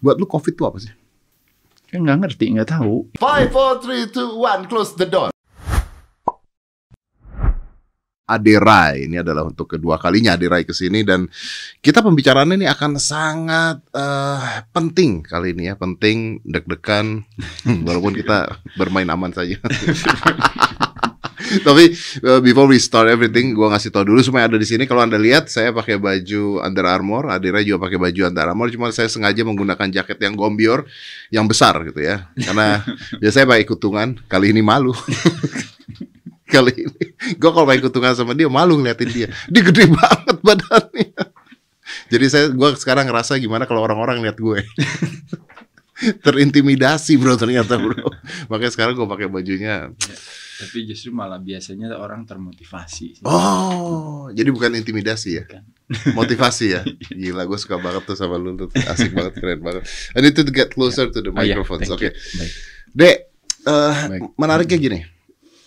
Buat lu COVID itu apa sih? Kan nggak ngerti, nggak tahu. Five, four, three, two, one, close the door. Aderai ini adalah untuk kedua kalinya Aderai ke sini dan kita pembicaraannya ini akan sangat uh, penting kali ini ya penting deg-degan walaupun kita bermain aman saja tapi uh, before we start everything gua ngasih tau dulu supaya ada di sini kalau anda lihat saya pakai baju Under Armour Aderai juga pakai baju Under Armour cuma saya sengaja menggunakan jaket yang gombior yang besar gitu ya karena biasanya pakai kutungan kali ini malu kali ini. Gue kalau main kutungan sama dia malu ngeliatin dia. Dia gede banget badannya. Jadi saya gue sekarang ngerasa gimana kalau orang-orang lihat gue. Terintimidasi bro ternyata bro. Makanya sekarang gue pakai bajunya. Ya, tapi justru malah biasanya orang termotivasi. Oh, jadi bukan intimidasi ya? Bukan. Motivasi ya? Gila, gue suka banget tuh sama lu tuh. Asik banget, keren banget. I need to get closer to the microphones. Oh, ya, Oke. Okay. Dek, uh, menariknya gini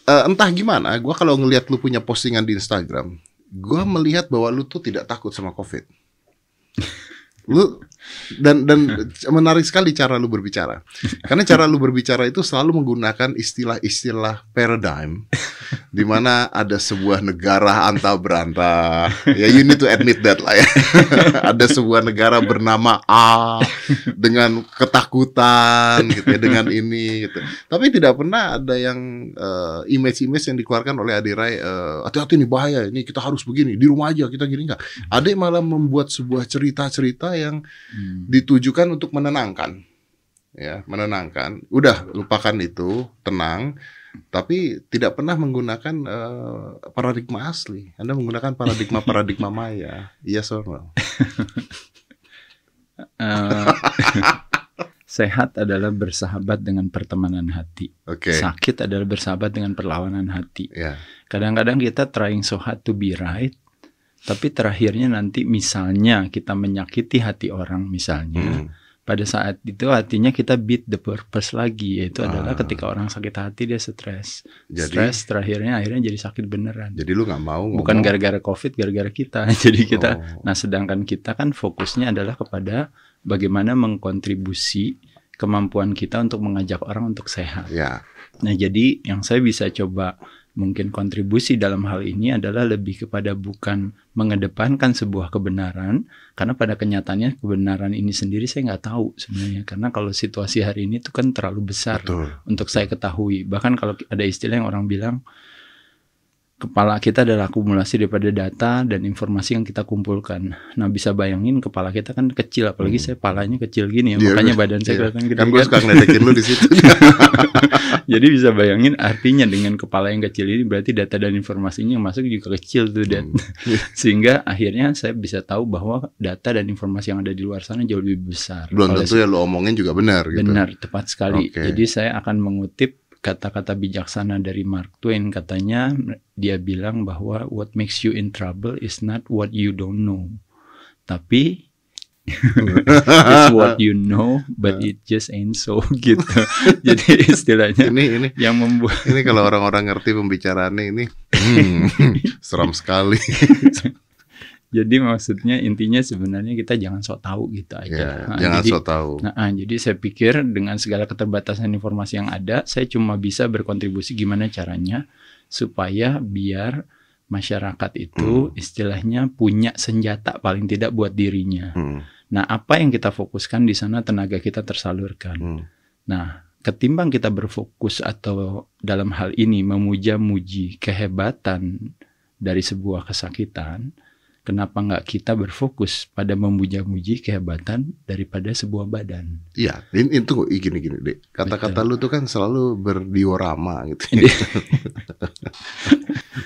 uh, entah gimana, gue kalau ngelihat lu punya postingan di Instagram, gue melihat bahwa lu tuh tidak takut sama COVID. lu dan dan menarik sekali cara lu berbicara. Karena cara lu berbicara itu selalu menggunakan istilah-istilah paradigm di mana ada sebuah negara anta beranta ya you need to admit that lah ya. Ada sebuah negara bernama A dengan ketakutan gitu ya dengan ini gitu. Tapi tidak pernah ada yang uh, image-image yang dikeluarkan oleh Adirai uh, hati-hati nih bahaya ini kita harus begini di rumah aja kita gini. Nggak ada malah membuat sebuah cerita-cerita yang hmm. ditujukan untuk menenangkan. Ya menenangkan. Udah lupakan itu tenang. Tapi tidak pernah menggunakan uh, paradigma asli. Anda menggunakan paradigma paradigma maya. Yes or no uh, sehat adalah bersahabat dengan pertemanan hati. Okay. sakit adalah bersahabat dengan perlawanan hati. Yeah. kadang-kadang kita trying so hard to be right tapi terakhirnya nanti misalnya kita menyakiti hati orang misalnya hmm. pada saat itu hatinya kita beat the purpose lagi yaitu ah. adalah ketika orang sakit hati dia stres stres terakhirnya akhirnya jadi sakit beneran jadi lu nggak mau bukan gara-gara covid gara-gara kita jadi kita oh. nah sedangkan kita kan fokusnya adalah kepada bagaimana mengkontribusi kemampuan kita untuk mengajak orang untuk sehat ya. nah jadi yang saya bisa coba mungkin kontribusi dalam hal ini adalah lebih kepada bukan mengedepankan sebuah kebenaran karena pada kenyataannya kebenaran ini sendiri saya nggak tahu sebenarnya karena kalau situasi hari ini itu kan terlalu besar Betul. untuk saya ketahui bahkan kalau ada istilah yang orang bilang kepala kita adalah akumulasi daripada data dan informasi yang kita kumpulkan. Nah bisa bayangin kepala kita kan kecil, apalagi hmm. saya palanya kecil gini ya, yeah, makanya badan yeah. saya kelihatan gede. Kan gue suka ngeledekin lu di situ. Jadi bisa bayangin artinya dengan kepala yang kecil ini berarti data dan informasinya yang masuk juga kecil tuh dan hmm. sehingga akhirnya saya bisa tahu bahwa data dan informasi yang ada di luar sana jauh lebih besar. Belum tentu ya lo omongin juga benar. Gitu. Benar, tepat sekali. Okay. Jadi saya akan mengutip kata-kata bijaksana dari Mark Twain. Katanya dia bilang bahwa what makes you in trouble is not what you don't know. Tapi it's what you know but it just ain't so gitu. Jadi istilahnya ini ini. yang membuat ini kalau orang-orang ngerti pembicaraannya ini hmm, seram sekali Jadi maksudnya intinya sebenarnya kita jangan sok tahu gitu aja. Yeah, nah, jangan jadi, sok tahu. Nah, ah, jadi saya pikir dengan segala keterbatasan informasi yang ada, saya cuma bisa berkontribusi gimana caranya supaya biar masyarakat itu hmm. istilahnya punya senjata paling tidak buat dirinya. Hmm. Nah, apa yang kita fokuskan di sana tenaga kita tersalurkan. Hmm. Nah, ketimbang kita berfokus atau dalam hal ini memuja-muji kehebatan dari sebuah kesakitan, kenapa nggak kita berfokus pada memuja-muji kehebatan daripada sebuah badan? Iya, ini itu gini-gini deh. Kata-kata lu tuh kan selalu berdiorama gitu. Ya.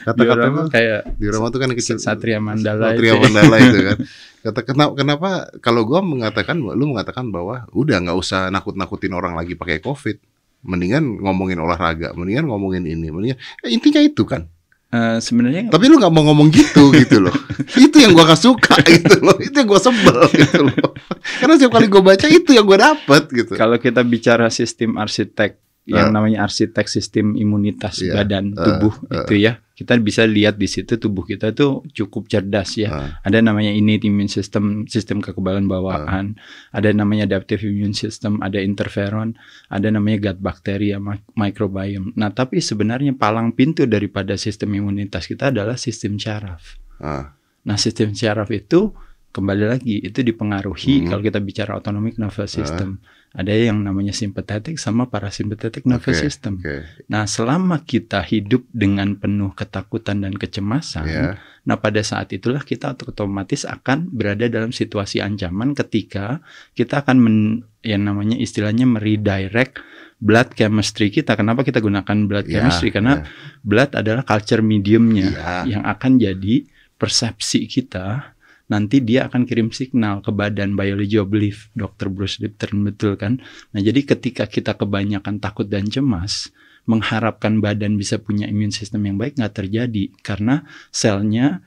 Kata-kata lu kayak diorama tuh kan kecil. Satria Mandala. Satria itu. Mandala itu kan. Kata kenapa, kenapa kalau gua mengatakan lu mengatakan bahwa udah nggak usah nakut-nakutin orang lagi pakai covid, mendingan ngomongin olahraga, mendingan ngomongin ini, mendingan eh, intinya itu kan Uh, sebenarnya tapi lu nggak mau ngomong gitu gitu loh. Itu yang gua gak suka gitu loh. Itu yang gua sebel gitu loh. Karena setiap kali gua baca itu yang gua dapet gitu. Kalau kita bicara sistem arsitek yang namanya arsitek sistem imunitas yeah. badan tubuh uh, uh, itu ya. Kita bisa lihat di situ tubuh kita tuh cukup cerdas ya. Uh, ada namanya innate immune system, sistem kekebalan bawaan. Uh, ada namanya adaptive immune system, ada interferon, ada namanya gut bacteria, microbiome. Nah, tapi sebenarnya palang pintu daripada sistem imunitas kita adalah sistem syaraf. Uh. Nah, sistem syaraf itu kembali lagi itu dipengaruhi hmm. kalau kita bicara autonomic nervous system. Uh ada yang namanya simpatetik sama parasimpatetik nervous okay, system. Okay. Nah, selama kita hidup dengan penuh ketakutan dan kecemasan, yeah. nah pada saat itulah kita otomatis akan berada dalam situasi ancaman ketika kita akan men, yang namanya istilahnya meredirect blood chemistry kita. Kenapa kita gunakan blood yeah, chemistry? Karena yeah. blood adalah culture mediumnya yeah. yang akan jadi persepsi kita nanti dia akan kirim signal ke badan biology of belief Dr. Bruce Lipton betul kan nah jadi ketika kita kebanyakan takut dan cemas mengharapkan badan bisa punya imun sistem yang baik nggak terjadi karena selnya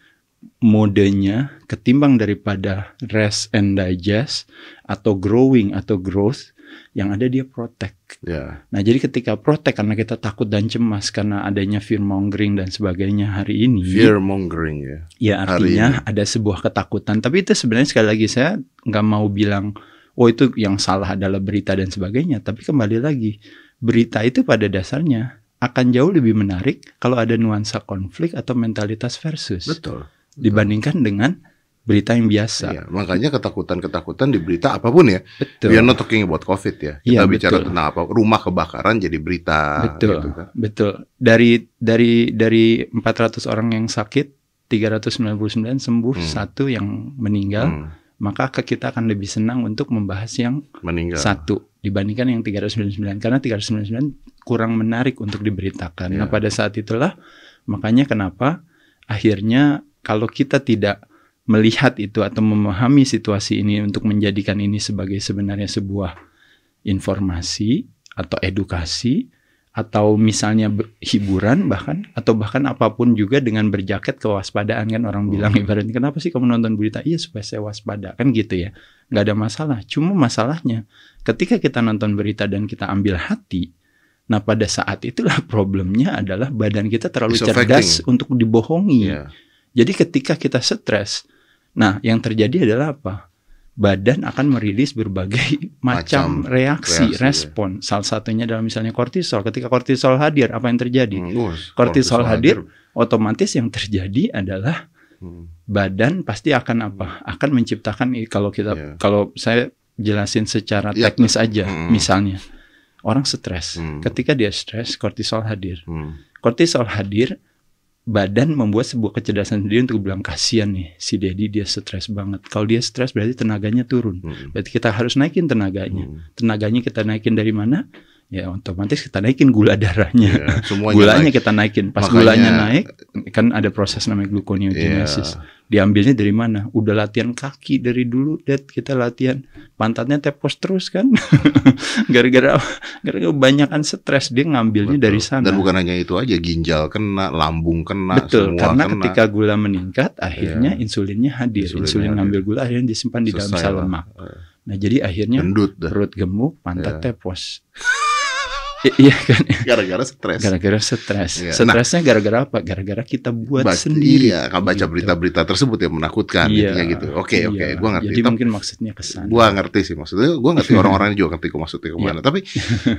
modenya ketimbang daripada rest and digest atau growing atau growth yang ada dia protect. Yeah. Nah jadi ketika protect karena kita takut dan cemas karena adanya fear mongering dan sebagainya hari ini. Fear mongering ya. Ya artinya ada sebuah ketakutan. Tapi itu sebenarnya sekali lagi saya nggak mau bilang oh itu yang salah adalah berita dan sebagainya. Tapi kembali lagi berita itu pada dasarnya akan jauh lebih menarik kalau ada nuansa konflik atau mentalitas versus. Betul. Dibandingkan dengan berita yang biasa. Iya, makanya ketakutan-ketakutan di berita apa pun ya. Betul. We are not talking about COVID ya. Kita iya, bicara betul. tentang apa? Rumah kebakaran jadi berita. Betul. Gitu kan. Betul. Dari dari dari 400 orang yang sakit, 399 sembuh, hmm. satu yang meninggal. Hmm. Maka kita akan lebih senang untuk membahas yang meninggal. satu dibandingkan yang 399 karena 399 kurang menarik untuk diberitakan. Yeah. Nah, iya. pada saat itulah makanya kenapa akhirnya kalau kita tidak melihat itu atau memahami situasi ini untuk menjadikan ini sebagai sebenarnya sebuah informasi atau edukasi atau misalnya hiburan bahkan atau bahkan apa pun juga dengan berjaket kewaspadaan kan orang hmm. bilang ibaratnya kenapa sih kamu nonton berita iya supaya saya waspada kan gitu ya nggak ada masalah cuma masalahnya ketika kita nonton berita dan kita ambil hati nah pada saat itulah problemnya adalah badan kita terlalu It's cerdas affecting. untuk dibohongi yeah. jadi ketika kita stres Nah, yang terjadi adalah apa? Badan akan merilis berbagai macam, macam reaksi, reaksi, ya. respon. Ya. Salah satunya dalam misalnya kortisol. Ketika kortisol hadir, apa yang terjadi? Hmm, kortisol hadir, hadir, otomatis yang terjadi adalah hmm. badan pasti akan apa? Akan menciptakan kalau kita yeah. kalau saya jelasin secara ya. teknis aja, hmm. misalnya orang stres. Hmm. Ketika dia stres, kortisol hadir. Hmm. Kortisol hadir, badan membuat sebuah kecerdasan sendiri untuk bilang kasihan nih si Dedi dia stres banget. Kalau dia stres berarti tenaganya turun. Hmm. Berarti kita harus naikin tenaganya. Hmm. Tenaganya kita naikin dari mana? Ya otomatis kita naikin gula darahnya. Yeah, gulanya naik. kita naikin. Pas Makanya, gulanya naik kan ada proses namanya gluconeogenesis. Yeah diambilnya dari mana? Udah latihan kaki dari dulu, Dad, kita latihan pantatnya tepos terus kan. Gara-gara gara-gara kebanyakan stres dia ngambilnya Betul. dari sana. Dan bukan hanya itu aja, ginjal kena, lambung kena, Betul, semua karena kena. ketika gula meningkat, akhirnya yeah. insulinnya hadir. Insulin, Insulin ngambil gula akhirnya disimpan di dalam sel lemak. Nah, jadi akhirnya perut gemuk, pantat yeah. tepos. iya kan? Gara-gara stres. Gara-gara stres. Ya. stresnya gara-gara apa? Gara-gara kita buat Baca, sendiri. iya kan baca gitu. berita-berita tersebut yang menakutkan iya, gitu. Oke iya. oke gua ngerti. Jadi mungkin maksudnya kesan gua ngerti sih maksudnya. Gua ngerti orang-orang juga ngerti kok maksudnya ke mana. Iya. tapi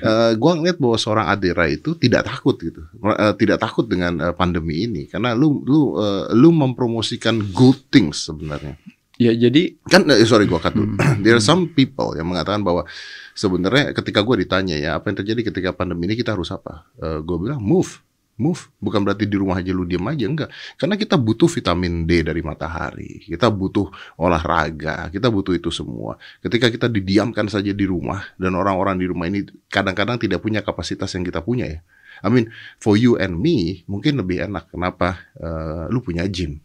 uh, gua ngeliat bahwa seorang Adira itu tidak takut gitu. Uh, tidak takut dengan uh, pandemi ini. Karena lu lu uh, lu mempromosikan good things sebenarnya Ya jadi kan sorry gua kata hmm. there are some people yang mengatakan bahwa sebenarnya ketika gue ditanya ya apa yang terjadi ketika pandemi ini kita harus apa? Uh, eh, gue bilang move, move. Bukan berarti di rumah aja lu diam aja enggak. Karena kita butuh vitamin D dari matahari, kita butuh olahraga, kita butuh itu semua. Ketika kita didiamkan saja di rumah dan orang-orang di rumah ini kadang-kadang tidak punya kapasitas yang kita punya ya. I mean, for you and me mungkin lebih enak. Kenapa? Uh, lu punya gym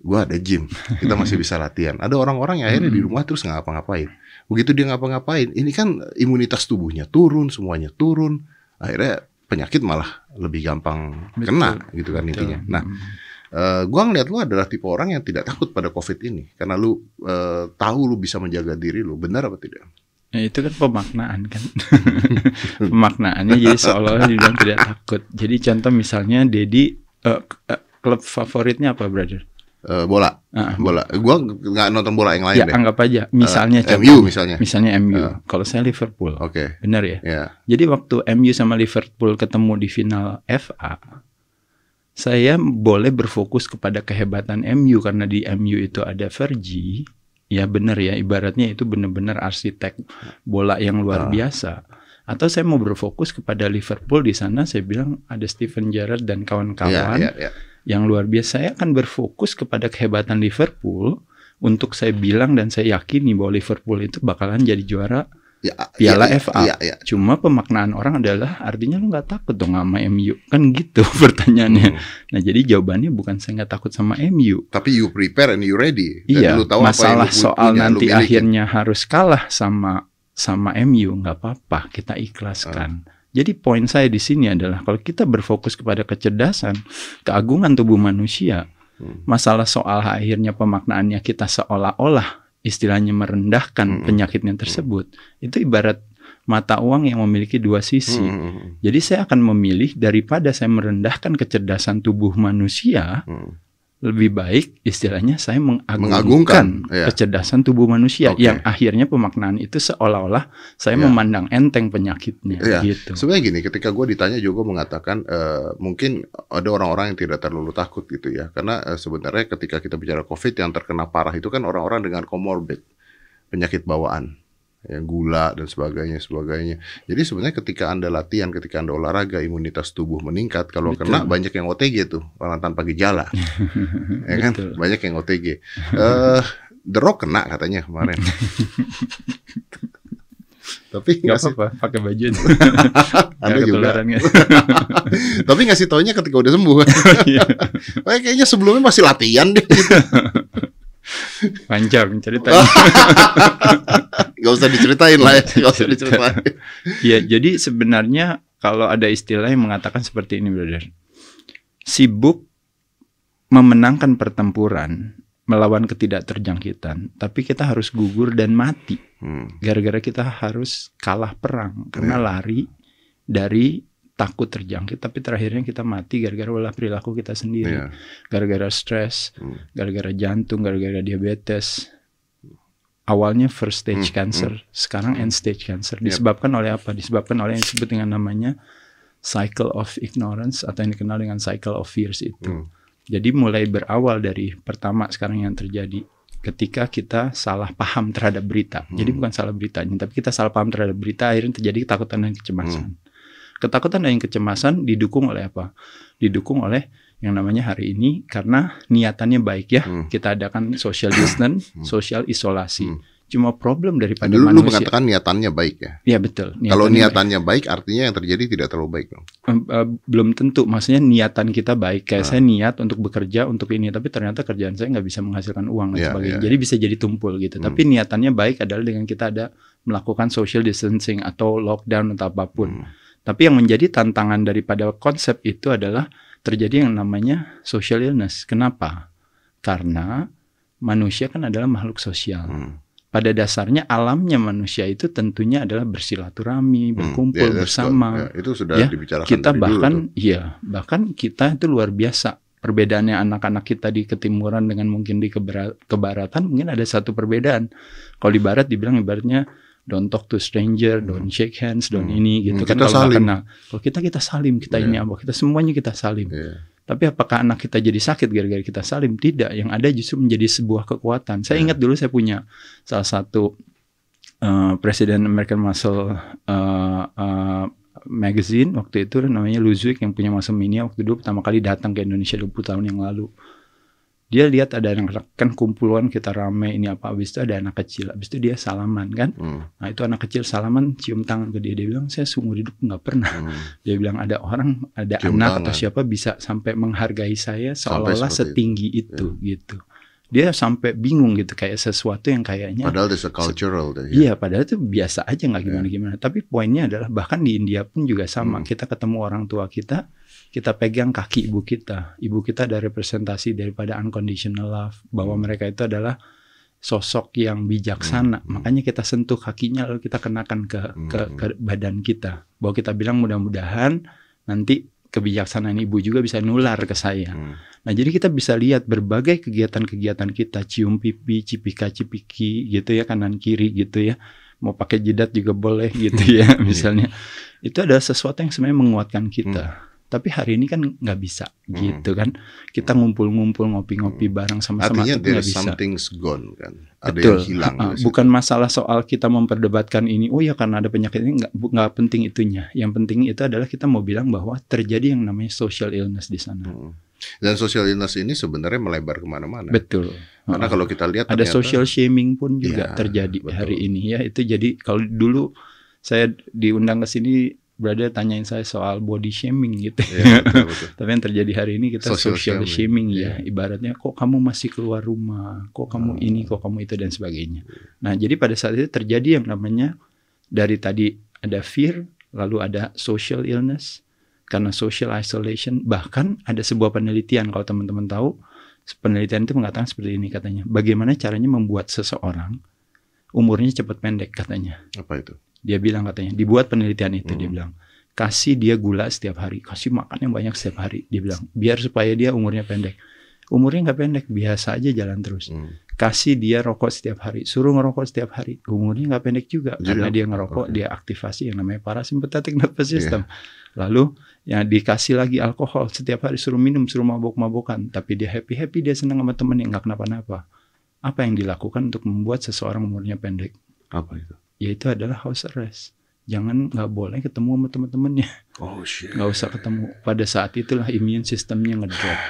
gue ada gym, kita masih bisa latihan. Ada orang-orang yang akhirnya di rumah terus nggak ngapa-ngapain. Begitu dia ngapa-ngapain, ini kan imunitas tubuhnya turun, semuanya turun. Akhirnya penyakit malah lebih gampang Betul. kena gitu kan intinya. Nah, uh, gua ngeliat lu adalah tipe orang yang tidak takut pada COVID ini karena lu uh, tahu lu bisa menjaga diri lu. Benar apa tidak? Ya, itu kan pemaknaan kan. Pemaknaannya jadi seolah-olah dibilang tidak takut. Jadi contoh misalnya Dedi uh, uh, klub favoritnya apa, brother? Uh, bola, uh, bola. Gua nggak nonton bola yang lain ya, deh. anggap aja. Misalnya uh, MU misalnya. Misalnya MU. Uh. Kalau saya Liverpool. Oke. Okay. Benar ya. Yeah. Jadi waktu MU sama Liverpool ketemu di final FA, saya boleh berfokus kepada kehebatan MU karena di MU itu ada Fergie ya benar ya ibaratnya itu benar-benar arsitek bola yang luar uh. biasa atau saya mau berfokus kepada Liverpool di sana saya bilang ada Steven Gerrard dan kawan-kawan yeah, yeah, yeah. Yang luar biasa saya akan berfokus kepada kehebatan Liverpool untuk saya bilang dan saya yakini bahwa Liverpool itu bakalan jadi juara ya, Piala ya, FA. Ya, ya. Cuma pemaknaan orang adalah artinya lu nggak takut dong sama MU kan gitu pertanyaannya. Hmm. Nah jadi jawabannya bukan saya nggak takut sama MU. Tapi you prepare and you ready. Dan iya. Lu tahu masalah apa yang soal punya, nanti akhirnya harus kalah sama sama MU nggak apa-apa kita ikhlaskan. Hmm. Jadi poin saya di sini adalah kalau kita berfokus kepada kecerdasan, keagungan tubuh manusia, hmm. masalah soal akhirnya pemaknaannya kita seolah-olah istilahnya merendahkan hmm. penyakitnya tersebut hmm. itu ibarat mata uang yang memiliki dua sisi. Hmm. Jadi saya akan memilih daripada saya merendahkan kecerdasan tubuh manusia, hmm lebih baik istilahnya saya mengagungkan, mengagungkan ya. kecerdasan tubuh manusia okay. yang akhirnya pemaknaan itu seolah-olah saya ya. memandang enteng penyakitnya ya. gitu. Sebenarnya gini, ketika gue ditanya juga mengatakan uh, mungkin ada orang-orang yang tidak terlalu takut gitu ya, karena uh, sebenarnya ketika kita bicara COVID yang terkena parah itu kan orang-orang dengan komorbid penyakit bawaan ya gula dan sebagainya sebagainya. Jadi sebenarnya ketika anda latihan, ketika anda olahraga, imunitas tubuh meningkat. Kalau kena banyak yang OTG tuh orang tanpa gejala, ya kan? Banyak yang OTG. Uh, eh, The Rock kena katanya kemarin. Tapi nggak apa-apa, pakai baju itu. Anda juga. Tapi ngasih taunya ketika udah sembuh. Iya. kayaknya sebelumnya masih latihan deh. Gitu. Panjang ceritanya. Gak usah diceritain lah ya. Gak usah diceritain. ya, jadi sebenarnya kalau ada istilah yang mengatakan seperti ini, brother. Sibuk memenangkan pertempuran melawan ketidakterjangkitan, tapi kita harus gugur dan mati. Hmm. Gara-gara hmm. kita harus kalah perang karena yeah. lari dari takut terjangkit tapi terakhirnya kita mati gara-gara olah perilaku kita sendiri yeah. gara-gara stres hmm. gara-gara jantung gara-gara diabetes awalnya first stage hmm. cancer hmm. sekarang end stage cancer disebabkan yep. oleh apa disebabkan oleh yang disebut dengan namanya cycle of ignorance atau yang dikenal dengan cycle of fears itu hmm. jadi mulai berawal dari pertama sekarang yang terjadi ketika kita salah paham terhadap berita hmm. jadi bukan salah beritanya tapi kita salah paham terhadap berita akhirnya terjadi ketakutan dan kecemasan hmm Ketakutan dan kecemasan didukung oleh apa? Didukung oleh yang namanya hari ini karena niatannya baik ya. Hmm. Kita adakan social distance, hmm. social isolasi. Hmm. Cuma problem daripada Dulu manusia. Lu mengatakan niatannya baik ya? Iya betul. Niatannya Kalau niatannya baik. baik, artinya yang terjadi tidak terlalu baik dong? Uh, belum tentu. Maksudnya niatan kita baik. Kayak nah. saya niat untuk bekerja untuk ini, tapi ternyata kerjaan saya nggak bisa menghasilkan uang dan yeah, sebagainya. Yeah. Jadi bisa jadi tumpul gitu. Hmm. Tapi niatannya baik adalah dengan kita ada melakukan social distancing atau lockdown atau apa pun. Hmm tapi yang menjadi tantangan daripada konsep itu adalah terjadi yang namanya social illness. Kenapa? Karena manusia kan adalah makhluk sosial. Hmm. Pada dasarnya alamnya manusia itu tentunya adalah bersilaturahmi, hmm, berkumpul yeah, bersama. Ya, itu sudah ya, dibicarakan kita bahkan iya, bahkan kita itu luar biasa. Perbedaannya anak-anak kita di ketimuran dengan mungkin di kebaratan mungkin ada satu perbedaan. Kalau di barat dibilang ibaratnya don't talk to stranger, hmm. don't shake hands, don't hmm. ini gitu hmm, kan kalau salim. kenal. Kalau kita kita salim, kita yeah. ini apa? Kita semuanya kita salim. Yeah. Tapi apakah anak kita jadi sakit gara-gara kita salim? Tidak. Yang ada justru menjadi sebuah kekuatan. Saya yeah. ingat dulu saya punya salah satu uh, presiden American Muscle uh, uh, magazine waktu itu namanya Luzwick yang punya Muscle Mania waktu dulu pertama kali datang ke Indonesia 20 tahun yang lalu dia lihat ada anak kan kumpulan kita rame ini apa habis itu ada anak kecil habis itu dia salaman kan hmm. nah itu anak kecil salaman cium tangan ke dia dia bilang saya seumur hidup nggak pernah hmm. dia bilang ada orang ada cium anak tangan. atau siapa bisa sampai menghargai saya seolah-olah setinggi itu, itu yeah. gitu dia sampai bingung gitu kayak sesuatu yang kayaknya padahal itu cultural deh, ya. iya padahal itu biasa aja nggak gimana gimana tapi poinnya adalah bahkan di India pun juga sama hmm. kita ketemu orang tua kita kita pegang kaki ibu kita. Ibu kita ada representasi daripada unconditional love bahwa hmm. mereka itu adalah sosok yang bijaksana. Hmm. Makanya kita sentuh kakinya lalu kita kenakan ke hmm. ke, ke badan kita. Bahwa kita bilang mudah-mudahan nanti kebijaksanaan ibu juga bisa nular ke saya. Hmm. Nah, jadi kita bisa lihat berbagai kegiatan-kegiatan kita, cium pipi, cipika cipiki gitu ya kanan kiri gitu ya. Mau pakai jidat juga boleh gitu ya misalnya. Itu adalah sesuatu yang sebenarnya menguatkan kita. Hmm tapi hari ini kan nggak bisa hmm. gitu kan. Kita ngumpul-ngumpul ngopi-ngopi hmm. bareng sama-sama artinya nggak bisa. something's gone kan. Ada Betul. yang hilang uh, bukan masalah soal kita memperdebatkan ini oh ya karena ada penyakit ini nggak nggak penting itunya. Yang penting itu adalah kita mau bilang bahwa terjadi yang namanya social illness di sana. Hmm. dan social illness ini sebenarnya melebar ke mana-mana. Betul. Karena kalau kita lihat ada ternyata, social shaming pun juga ya, terjadi betul. hari ini ya. Itu jadi kalau dulu saya diundang ke sini berada tanyain saya soal body shaming gitu. Ya, betul, betul. Tapi yang terjadi hari ini kita social, social shaming, shaming ya. ya. Ibaratnya kok kamu masih keluar rumah, kok kamu hmm. ini, kok kamu itu dan sebagainya. Nah, jadi pada saat itu terjadi yang namanya dari tadi ada fear, lalu ada social illness karena social isolation, bahkan ada sebuah penelitian kalau teman-teman tahu, penelitian itu mengatakan seperti ini katanya. Bagaimana caranya membuat seseorang umurnya cepat pendek katanya. Apa itu? Dia bilang katanya, dibuat penelitian itu hmm. dia bilang, kasih dia gula setiap hari, kasih makan yang banyak setiap hari. Dia bilang, biar supaya dia umurnya pendek. Umurnya nggak pendek, biasa aja jalan terus. Hmm. Kasih dia rokok setiap hari, suruh ngerokok setiap hari. Umurnya nggak pendek juga Jadi, karena dia ngerokok, okay. dia aktivasi yang namanya parasimpatetik nervous iya. system. Yeah. Lalu yang dikasih lagi alkohol setiap hari suruh minum, suruh mabuk-mabukan, tapi dia happy happy, dia senang sama temen yang nggak kenapa-napa. Apa yang dilakukan untuk membuat seseorang umurnya pendek? Apa itu? Yaitu adalah house arrest. Jangan nggak boleh ketemu sama teman-temannya. Oh shit. Nggak usah ketemu. Pada saat itulah imun sistemnya ngedrop.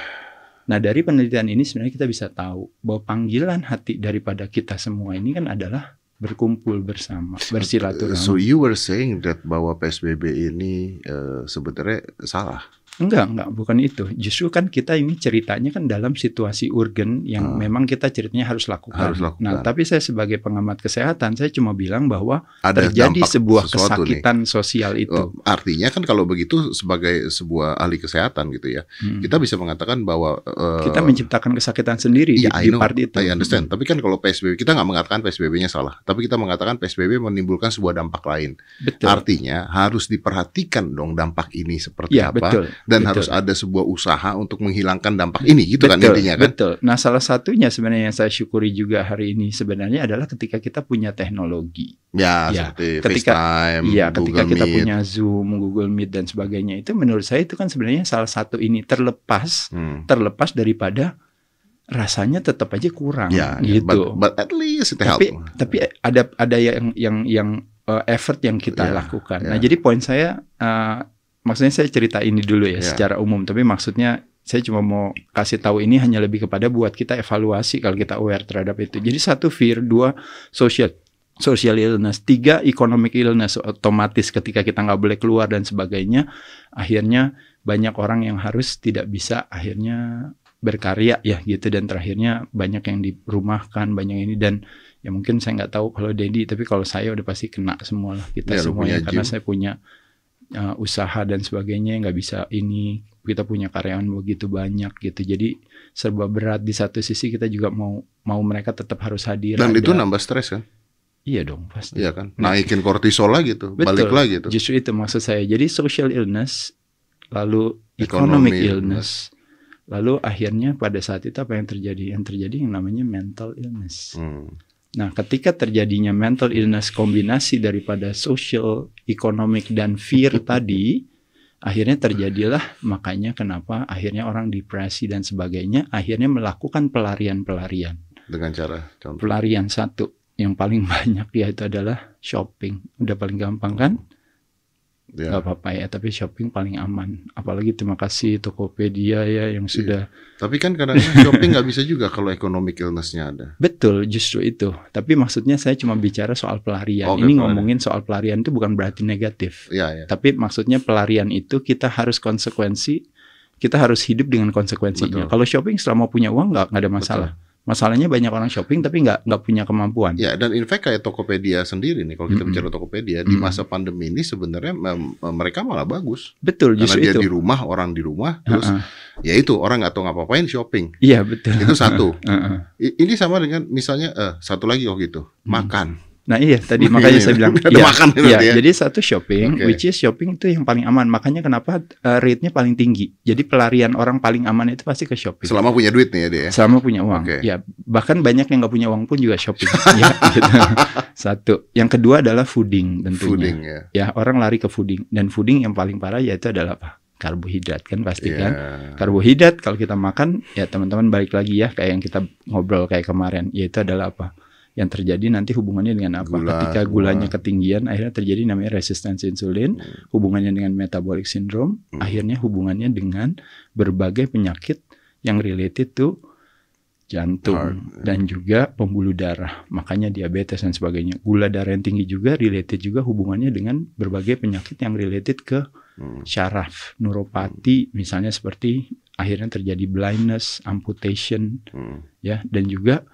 Nah dari penelitian ini sebenarnya kita bisa tahu bahwa panggilan hati daripada kita semua ini kan adalah berkumpul bersama, bersilaturahmi. So you were saying that bahwa PSBB ini uh, sebenarnya salah? Enggak, enggak, bukan itu. Justru kan kita ini ceritanya kan dalam situasi urgen yang hmm. memang kita ceritanya harus lakukan. harus lakukan. Nah, tapi saya sebagai pengamat kesehatan, saya cuma bilang bahwa Ada terjadi sebuah kesakitan nih. sosial itu. Oh, artinya kan kalau begitu sebagai sebuah ahli kesehatan gitu ya, hmm. kita bisa mengatakan bahwa uh, kita menciptakan kesakitan sendiri ya, di, di part itu. I understand. Hmm. Tapi kan kalau PSBB kita nggak mengatakan PSBB-nya salah, tapi kita mengatakan PSBB menimbulkan sebuah dampak lain. Betul. Artinya harus diperhatikan dong dampak ini seperti ya, apa. Betul dan betul. harus ada sebuah usaha untuk menghilangkan dampak ini gitu kan betul, kan intinya kan betul nah salah satunya sebenarnya yang saya syukuri juga hari ini sebenarnya adalah ketika kita punya teknologi ya, ya seperti ketika FaceTime, ya ketika kita Meet. punya Zoom Google Meet dan sebagainya itu menurut saya itu kan sebenarnya salah satu ini terlepas hmm. terlepas daripada rasanya tetap aja kurang ya, ya gitu. But, but at least it tapi. Tapi ada ada yang yang yang uh, effort yang kita yeah, lakukan. Yeah. Nah, jadi poin saya uh, maksudnya saya cerita ini dulu ya yeah. secara umum, tapi maksudnya saya cuma mau kasih tahu ini hanya lebih kepada buat kita evaluasi kalau kita aware terhadap itu. Jadi satu fear, dua social social illness, tiga economic illness. Otomatis ketika kita nggak boleh keluar dan sebagainya, akhirnya banyak orang yang harus tidak bisa akhirnya berkarya ya gitu. Dan terakhirnya banyak yang dirumahkan banyak ini. Dan ya mungkin saya nggak tahu kalau Dedi tapi kalau saya udah pasti kena semua lah kita ya, semuanya karena saya punya uh, usaha dan sebagainya nggak bisa ini kita punya karyawan begitu banyak gitu. Jadi serba berat. Di satu sisi kita juga mau mau mereka tetap harus hadir dan ada. itu nambah stres kan? Iya dong pasti. Iya kan? Nah, naikin kortisol lagi tuh betul, balik lagi tuh. Justru itu maksud saya. Jadi social illness lalu economic, economic illness, illness lalu akhirnya pada saat itu apa yang terjadi? Yang terjadi yang namanya mental illness. Hmm. Nah, ketika terjadinya mental illness kombinasi daripada social, economic dan fear tadi, akhirnya terjadilah makanya kenapa akhirnya orang depresi dan sebagainya akhirnya melakukan pelarian-pelarian. Dengan cara contoh. Pelarian satu yang paling banyak yaitu adalah shopping. Udah paling gampang kan? Ya. Gak apa-apa ya, tapi shopping paling aman. Apalagi terima kasih Tokopedia ya yang iya. sudah. Tapi kan kadang-kadang shopping nggak bisa juga kalau economic illnessnya ada. Betul, justru itu. Tapi maksudnya saya cuma bicara soal pelarian. Okay, Ini pelarian. ngomongin soal pelarian itu bukan berarti negatif. Ya, ya. Tapi maksudnya pelarian itu kita harus konsekuensi, kita harus hidup dengan konsekuensinya. Betul. Kalau shopping selama punya uang nggak ada masalah. Betul Masalahnya banyak orang shopping tapi nggak nggak punya kemampuan. Ya dan in fact kayak Tokopedia sendiri nih kalau kita mm -hmm. bicara Tokopedia mm -hmm. di masa pandemi ini sebenarnya mereka malah bagus. Betul Karena justru dia itu. di rumah orang di rumah terus uh -uh. ya itu orang nggak tahu ngapa-ngapain shopping. Iya betul. Itu satu. Uh -uh. Ini sama dengan misalnya uh, satu lagi oh gitu Hmm. Nah iya tadi makanya saya bilang Ada iya, makan iya, ya. jadi satu shopping, Oke. which is shopping itu yang paling aman. Makanya kenapa uh, rate-nya paling tinggi. Jadi pelarian orang paling aman itu pasti ke shopping. Selama punya duit nih ya dia. ya? Selama punya uang. Oke. Ya bahkan banyak yang nggak punya uang pun juga shopping. ya, gitu. Satu. Yang kedua adalah fooding tentunya. Fooding ya. Ya orang lari ke fooding dan fooding yang paling parah yaitu adalah apa? Karbohidrat kan pasti Iya. kan. Karbohidrat kalau kita makan ya teman-teman balik lagi ya kayak yang kita ngobrol kayak kemarin yaitu adalah apa? Yang terjadi nanti hubungannya dengan apa? Gula, Ketika gula. gulanya ketinggian akhirnya terjadi namanya resistensi insulin, Hmm. hubungannya dengan metabolic syndrome, Hmm. akhirnya hubungannya dengan berbagai penyakit yang related to jantung Heart, dan juga pembuluh darah. Makanya diabetes dan sebagainya. Gula darah yang tinggi juga related juga hubungannya dengan berbagai penyakit yang related ke Hmm. syaraf, neuropati misalnya seperti akhirnya terjadi blindness, amputation Hmm. ya dan juga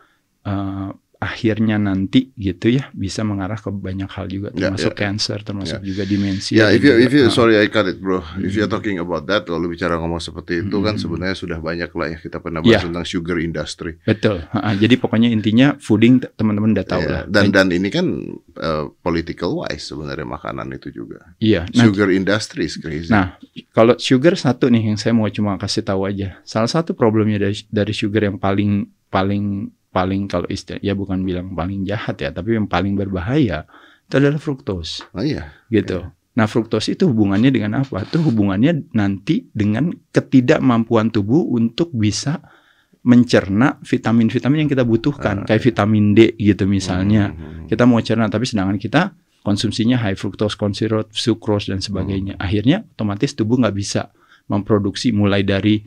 eh, akhirnya nanti gitu ya bisa mengarah ke banyak hal juga Ya, termasuk ya. cancer termasuk juga Ya, demensia. if you, if you, sorry I cut it bro. If you're Hmm. talking about that, kalau bicara ngomong seperti itu kan Hmm. sebenarnya sudah banyak lah ya kita pernah bahas Ya. tentang sugar industry. betul. Jadi pokoknya intinya fooding teman-teman udah tahu Ya, lah. Dan dan ini kan uh, political wise sebenarnya makanan itu juga. iya. Nah, Sugar industry is crazy. Nah, kalau sugar satu nih yang saya mau cuma kasih tahu aja. Salah satu problemnya dari dari sugar yang paling paling paling kalau istilah ya bukan bilang paling jahat ya, tapi yang paling berbahaya itu adalah fruktos oh iya. gitu. Nah, fruktos itu hubungannya dengan apa? Itu hubungannya nanti dengan ketidakmampuan tubuh untuk bisa mencerna vitamin-vitamin yang kita butuhkan, Ah, kayak vitamin D gitu misalnya Hmm. kita mau cerna tapi sedangkan kita konsumsinya high fructose corn syrup, sucrose dan sebagainya. Akhirnya otomatis tubuh nggak bisa memproduksi mulai dari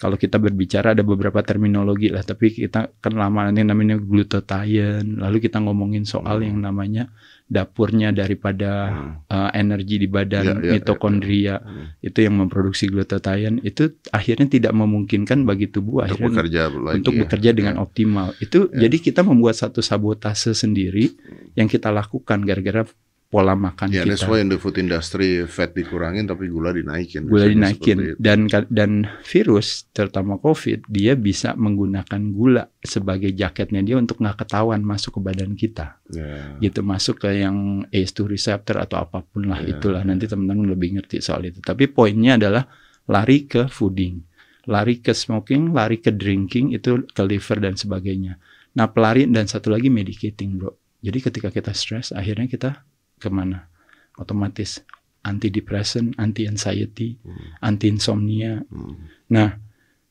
kalau kita berbicara ada beberapa terminologi lah, tapi kita kan lama nanti namanya glutathione, lalu kita ngomongin soal Hmm. yang namanya dapurnya daripada Hmm. uh, energi di badan Ya, ya, ya, mitokondria Hmm. itu yang memproduksi glutathione itu akhirnya tidak memungkinkan bagi tubuh Untuk akhirnya bekerja lagi. untuk ya. bekerja dengan Ya. optimal. Itu Ya. jadi kita membuat satu sabotase sendiri yang kita lakukan gara-gara pola makan Ya, that's kita. why in the food industry fat dikurangin tapi gula dinaikin. Gula dinaikin. dan dan virus terutama COVID dia bisa menggunakan gula sebagai jaketnya dia untuk nggak ketahuan masuk ke badan kita. Ya. gitu masuk ke yang ACE2 receptor atau apa pun lah Ya, itulah. Nanti teman-teman lebih ngerti soal itu. Tapi poinnya adalah lari ke fooding. Lari ke smoking lari ke drinking itu ke liver dan sebagainya. Nah pelari dan satu lagi medicating bro. Jadi ketika kita stres akhirnya kita ke mana otomatis antidepresan anti anxiety Hmm. anti insomnia Hmm. nah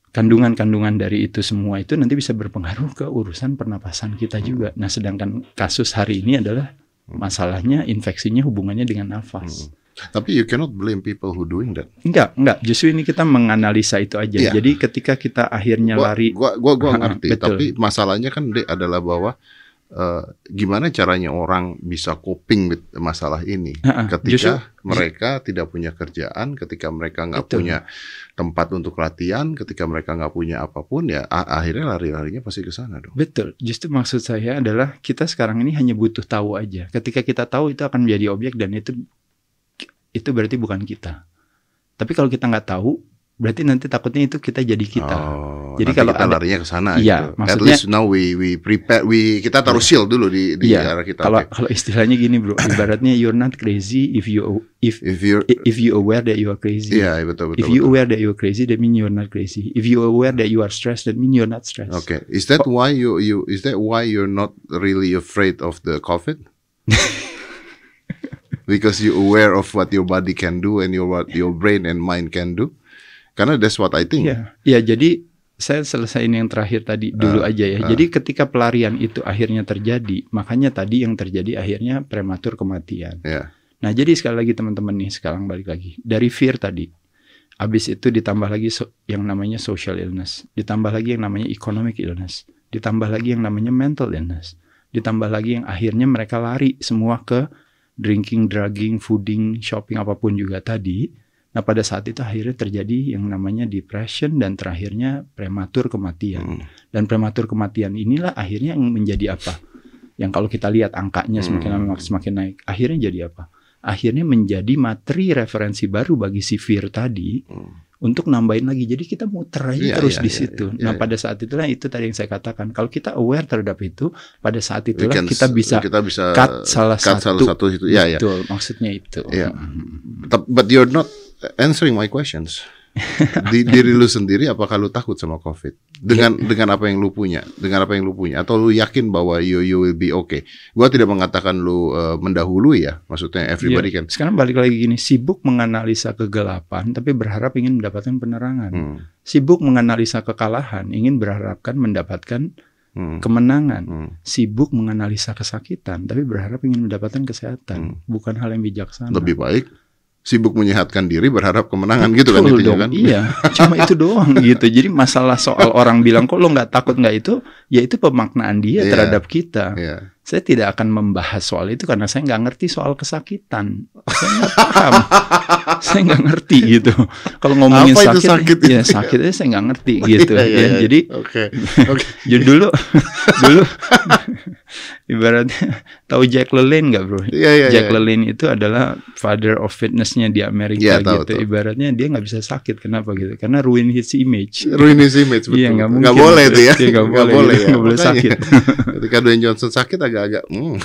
kandungan-kandungan dari itu semua itu nanti bisa berpengaruh ke urusan pernapasan kita juga. Nah, sedangkan kasus hari ini adalah masalahnya infeksinya hubungannya dengan nafas. Tapi you cannot blame people who doing that. Enggak, enggak. Justru ini kita menganalisa itu aja. Iya. Jadi ketika kita akhirnya Gua, lari, gua, gua, gua ngerti. betul. Tapi masalahnya kan Dek, adalah bahwa eh, gimana caranya orang bisa coping with masalah ini Ha-ha, ketika justru- mereka tidak punya kerjaan, ketika mereka nggak punya tempat untuk latihan, ketika mereka nggak punya apa pun ya akhirnya lari-larinya pasti ke sana dong. betul. Justru maksud saya adalah kita sekarang ini hanya butuh tahu aja. Ketika kita tahu itu akan menjadi objek dan itu itu berarti bukan kita. Tapi kalau kita nggak tahu, berarti nanti takutnya itu kita jadi kita. Oh, Jadi kalau kita ada- larinya ke sana Iya, gitu. At maksudnya- least now we we prepare we kita taruh shield dulu di di Iya, arah kita. Kalau Oke. kalau istilahnya gini bro, ibaratnya you're not crazy if you if If you're if you aware that you are crazy. Iya, betul betul. If you betul. aware that you are crazy, that mean you're not crazy. If you aware that you are stressed, that mean you're not stressed. Okay, is that why you you is that why you're not really afraid of the COVID? Because you aware of what your body can do and your what your brain and mind can do. Karena that's what I think. Iya, iya. Jadi saya selesaiin yang terakhir tadi dulu Ah, aja ya. ah. Jadi ketika pelarian itu akhirnya terjadi, makanya tadi yang terjadi akhirnya prematur kematian. Ya. Nah, jadi sekali lagi teman-teman nih, sekarang balik lagi dari fear tadi. Habis itu ditambah lagi so- yang namanya social illness, ditambah lagi yang namanya economic illness, ditambah lagi yang namanya mental illness, ditambah lagi yang akhirnya mereka lari semua ke drinking, drugging, fooding, shopping apa pun juga tadi. Nah pada saat itu akhirnya terjadi yang namanya depression dan terakhirnya prematur kematian. Hmm. Dan prematur kematian inilah akhirnya yang menjadi apa? Yang kalau kita lihat angkanya semakin lama hmm. semakin naik, akhirnya jadi apa? Akhirnya menjadi materi referensi baru bagi si Fear tadi. Hmm untuk nambahin lagi. Jadi kita muter aja yeah, terus yeah, di iya, situ. Yeah, yeah, nah, yeah. pada saat itulah itu tadi yang saya katakan. Kalau kita aware terhadap itu, pada saat itulah can, kita bisa kita bisa cut salah cut satu. Salah satu itu. Ya, Betul, maksudnya itu. Yeah. But you're not answering my questions di diri lu sendiri apakah lu takut sama covid dengan yeah. dengan apa yang lu punya dengan apa yang lu punya atau lu yakin bahwa you you will be okay gua tidak mengatakan lu uh, mendahului ya maksudnya everybody yeah. kan sekarang balik lagi gini sibuk menganalisa kegelapan tapi berharap ingin mendapatkan penerangan hmm. sibuk menganalisa kekalahan ingin berharapkan mendapatkan Hmm. kemenangan, hmm. sibuk menganalisa kesakitan, tapi berharap ingin mendapatkan kesehatan, hmm. bukan hal yang bijaksana. Lebih baik sibuk menyehatkan diri berharap kemenangan gitu kan intinya kan iya cuma itu doang gitu jadi masalah soal orang bilang kok lo nggak takut nggak itu ya itu pemaknaan dia yeah. terhadap kita yeah. Saya tidak akan membahas soal itu karena saya nggak ngerti soal kesakitan saya nggak paham saya nggak ngerti gitu kalau ngomongin Apa sakit, sakit ya sakitnya saya nggak ngerti gitu yeah, yeah, ya, yeah. jadi okay. Okay. jadi dulu dulu ibaratnya tahu Jack LaLanne nggak bro? Yeah, yeah, Jack yeah. LaLanne itu adalah father of fitnessnya di Amerika yeah, tahu, gitu. Tahu. Ibaratnya dia nggak bisa sakit kenapa gitu? Karena ruin his image. Ruin his image betul. Iya nggak mungkin. Gak boleh itu ya. Iya, gak, gak boleh. boleh, gitu. ya. boleh sakit. Ketika Dwayne Johnson sakit agak-agak. Hmm.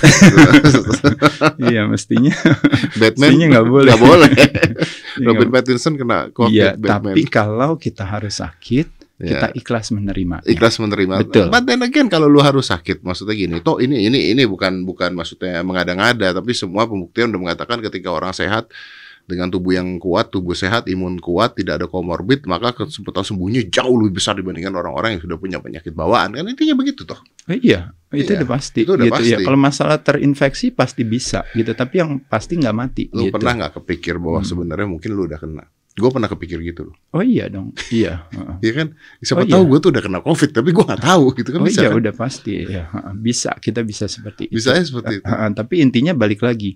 iya mestinya. Batman mestinya nggak boleh. Gak boleh. Robert Pattinson kena COVID. Iya tapi kalau kita harus sakit kita ya. ikhlas menerima. Ikhlas menerima. Betul. But then again kalau lu harus sakit, maksudnya gini, toh ini ini ini bukan bukan maksudnya mengada-ngada, tapi semua pembuktian udah mengatakan ketika orang sehat dengan tubuh yang kuat, tubuh sehat, imun kuat, tidak ada komorbid, maka kesempatan sembuhnya jauh lebih besar dibandingkan orang-orang yang sudah punya penyakit bawaan. Kan intinya begitu toh. Eh, iya, itu iya, udah pasti. Itu udah gitu ya. pasti. Ya. Kalau masalah terinfeksi pasti bisa gitu, tapi yang pasti nggak mati. Lu gitu. pernah nggak kepikir bahwa hmm. sebenarnya mungkin lu udah kena? Gue pernah kepikir gitu loh. Oh iya dong, iya. Iya kan, siapa oh, tahu iya. gue tuh udah kena covid, tapi gue nggak tahu gitu kan. Oh bisa, iya, kan? udah pasti ya. Bisa, kita bisa seperti itu. Bisa seperti itu. Tapi intinya balik lagi,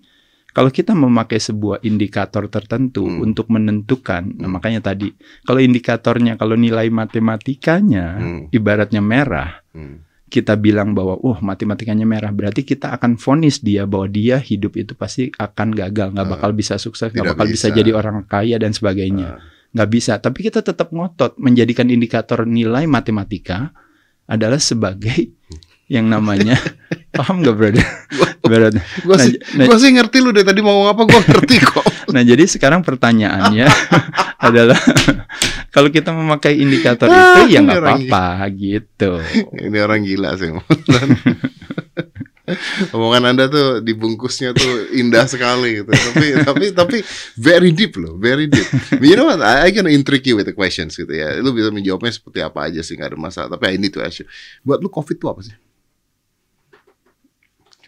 kalau kita memakai sebuah indikator tertentu hmm. untuk menentukan, nah, hmm. nah makanya tadi, kalau indikatornya, kalau nilai matematikanya hmm. ibaratnya merah. Hmm kita bilang bahwa wah matematikanya merah berarti kita akan fonis dia bahwa dia hidup itu pasti akan gagal nggak uh, bakal bisa sukses nggak bakal bisa. bisa jadi orang kaya dan sebagainya uh. nggak bisa tapi kita tetap ngotot menjadikan indikator nilai matematika adalah sebagai yang namanya paham gak brother? Berat. Gue nah, sih, nah, gua sih ngerti lu dari tadi mau apa gue ngerti kok. nah jadi sekarang pertanyaannya adalah kalau kita memakai indikator ah, itu ya nggak apa-apa gitu. Ini orang gila sih. Omongan Anda tuh dibungkusnya tuh indah sekali gitu. tapi tapi tapi very deep loh, very deep. you know what? I, I can intrigue you with the questions gitu ya. Lu bisa menjawabnya seperti apa aja sih nggak ada masalah. Tapi I need to ask you. Buat lu COVID itu apa sih?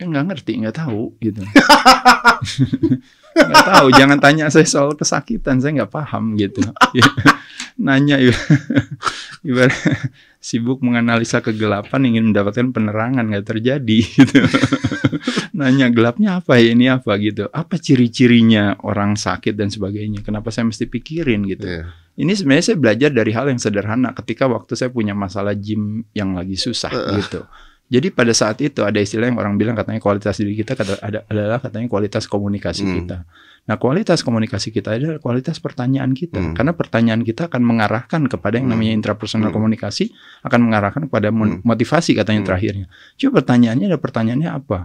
Kan nggak ngerti, nggak tahu gitu. nggak tahu, jangan tanya saya soal kesakitan, saya nggak paham gitu. nanya ibarat sibuk menganalisa kegelapan ingin mendapatkan penerangan nggak terjadi gitu. nanya gelapnya apa ya ini apa gitu apa ciri-cirinya orang sakit dan sebagainya kenapa saya mesti pikirin gitu yeah. ini sebenarnya saya belajar dari hal yang sederhana ketika waktu saya punya masalah gym yang lagi susah uh. gitu jadi pada saat itu ada istilah yang orang bilang katanya kualitas diri kita ada, adalah katanya kualitas komunikasi hmm. kita. Nah, kualitas komunikasi kita adalah kualitas pertanyaan kita. Hmm. Karena pertanyaan kita akan mengarahkan kepada yang namanya hmm. intrapersonal hmm. komunikasi, akan mengarahkan kepada hmm. motivasi katanya hmm. terakhirnya. Coba pertanyaannya ada pertanyaannya apa?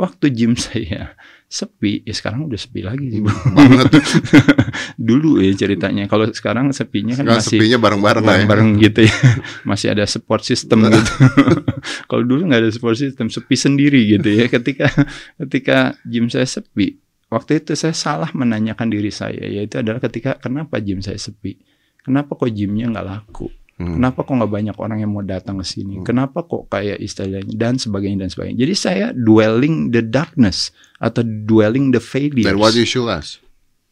Waktu gym saya sepi, ya sekarang udah sepi lagi sih. Banget. Dulu ya ceritanya. Kalau sekarang sepinya kan sekarang masih sepinya bareng-bareng ya. bareng ya. gitu ya. masih ada support system gitu. Kalau dulu nggak ada support system, sepi sendiri gitu ya. Ketika ketika gym saya sepi, waktu itu saya salah menanyakan diri saya, yaitu adalah ketika kenapa gym saya sepi? Kenapa kok gymnya nggak laku? Hmm. Kenapa kok nggak banyak orang yang mau datang ke sini? Hmm. Kenapa kok kayak istilahnya dan sebagainya dan sebagainya. Jadi saya dwelling the darkness atau dwelling the failures. Then what you show us?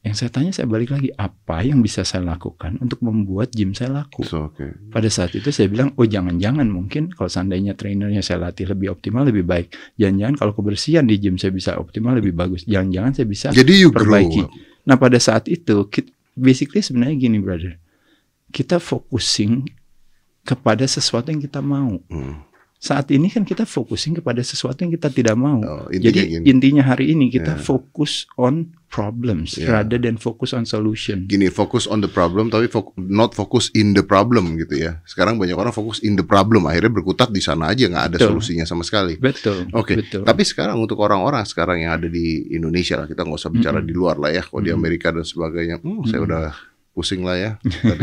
Yang saya tanya saya balik lagi apa yang bisa saya lakukan untuk membuat gym saya laku. So, okay. Pada saat itu saya bilang oh jangan-jangan mungkin kalau seandainya trainernya saya latih lebih optimal lebih baik. Jangan-jangan kalau kebersihan di gym saya bisa optimal lebih bagus. Jangan-jangan saya bisa Jadi you perbaiki. Grow. Nah pada saat itu basically sebenarnya gini brother. Kita focusing kepada sesuatu yang kita mau. Hmm saat ini kan kita fokusing kepada sesuatu yang kita tidak mau. Oh, intinya Jadi gini. intinya hari ini kita yeah. fokus on problems yeah. rather than focus on solution. Gini, fokus on the problem tapi fo not focus in the problem gitu ya. Sekarang banyak orang fokus in the problem akhirnya berkutat di sana aja nggak ada betul. solusinya sama sekali. Betul. Oke. Okay. Tapi sekarang untuk orang-orang sekarang yang ada di Indonesia lah kita nggak usah bicara mm -hmm. di luar lah ya. Kalau mm -hmm. di Amerika dan sebagainya, hmm, mm -hmm. saya udah pusing lah ya.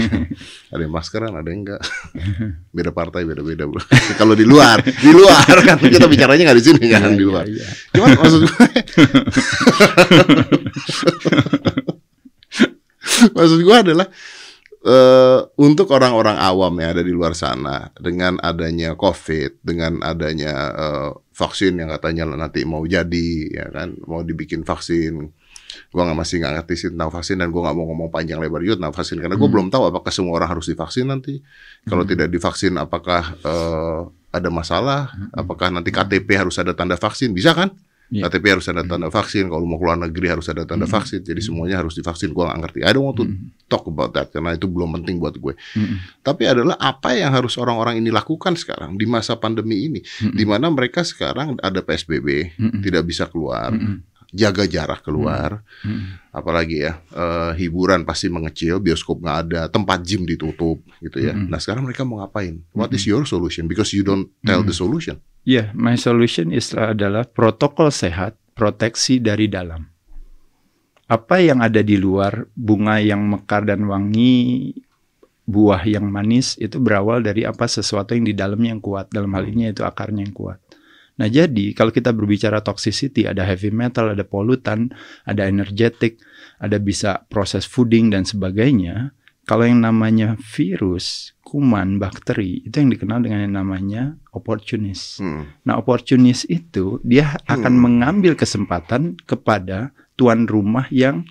ada yang maskeran, ada yang enggak. Beda partai, beda-beda bro. Kalau di luar, di luar kan kita bicaranya nggak di sini kan di luar. Iya, iya. Cuman maksud gue, maksud gue adalah uh, untuk orang-orang awam yang ada di luar sana dengan adanya COVID, dengan adanya uh, vaksin yang katanya nanti mau jadi, ya kan, mau dibikin vaksin gue nggak masih nggak ngerti sih tentang vaksin dan gue nggak mau ngomong panjang lebar juga tentang vaksin karena gue hmm. belum tahu apakah semua orang harus divaksin nanti kalau hmm. tidak divaksin apakah uh, ada masalah hmm. apakah nanti KTP harus ada tanda vaksin bisa kan yeah. KTP harus ada tanda hmm. vaksin kalau mau keluar negeri harus ada tanda hmm. vaksin jadi semuanya harus divaksin gue nggak ngerti I don't want to hmm. talk about that karena itu belum penting buat gue hmm. tapi adalah apa yang harus orang-orang ini lakukan sekarang di masa pandemi ini hmm. di mana mereka sekarang ada PSBB hmm. tidak bisa keluar hmm jaga jarak keluar, hmm. Hmm. apalagi ya uh, hiburan pasti mengecil, bioskop nggak ada, tempat gym ditutup gitu ya. Hmm. Nah sekarang mereka mau ngapain? What is hmm. your solution? Because you don't tell hmm. the solution. Ya, yeah, my solution is adalah protokol sehat, proteksi dari dalam. Apa yang ada di luar, bunga yang mekar dan wangi, buah yang manis itu berawal dari apa sesuatu yang di dalamnya yang kuat. Dalam hal ini itu akarnya yang kuat. Nah, jadi kalau kita berbicara toxicity, ada heavy metal, ada polutan, ada energetic, ada bisa proses fooding dan sebagainya. Kalau yang namanya virus, kuman, bakteri, itu yang dikenal dengan yang namanya opportunis. Hmm. Nah, opportunis itu dia akan hmm. mengambil kesempatan kepada tuan rumah yang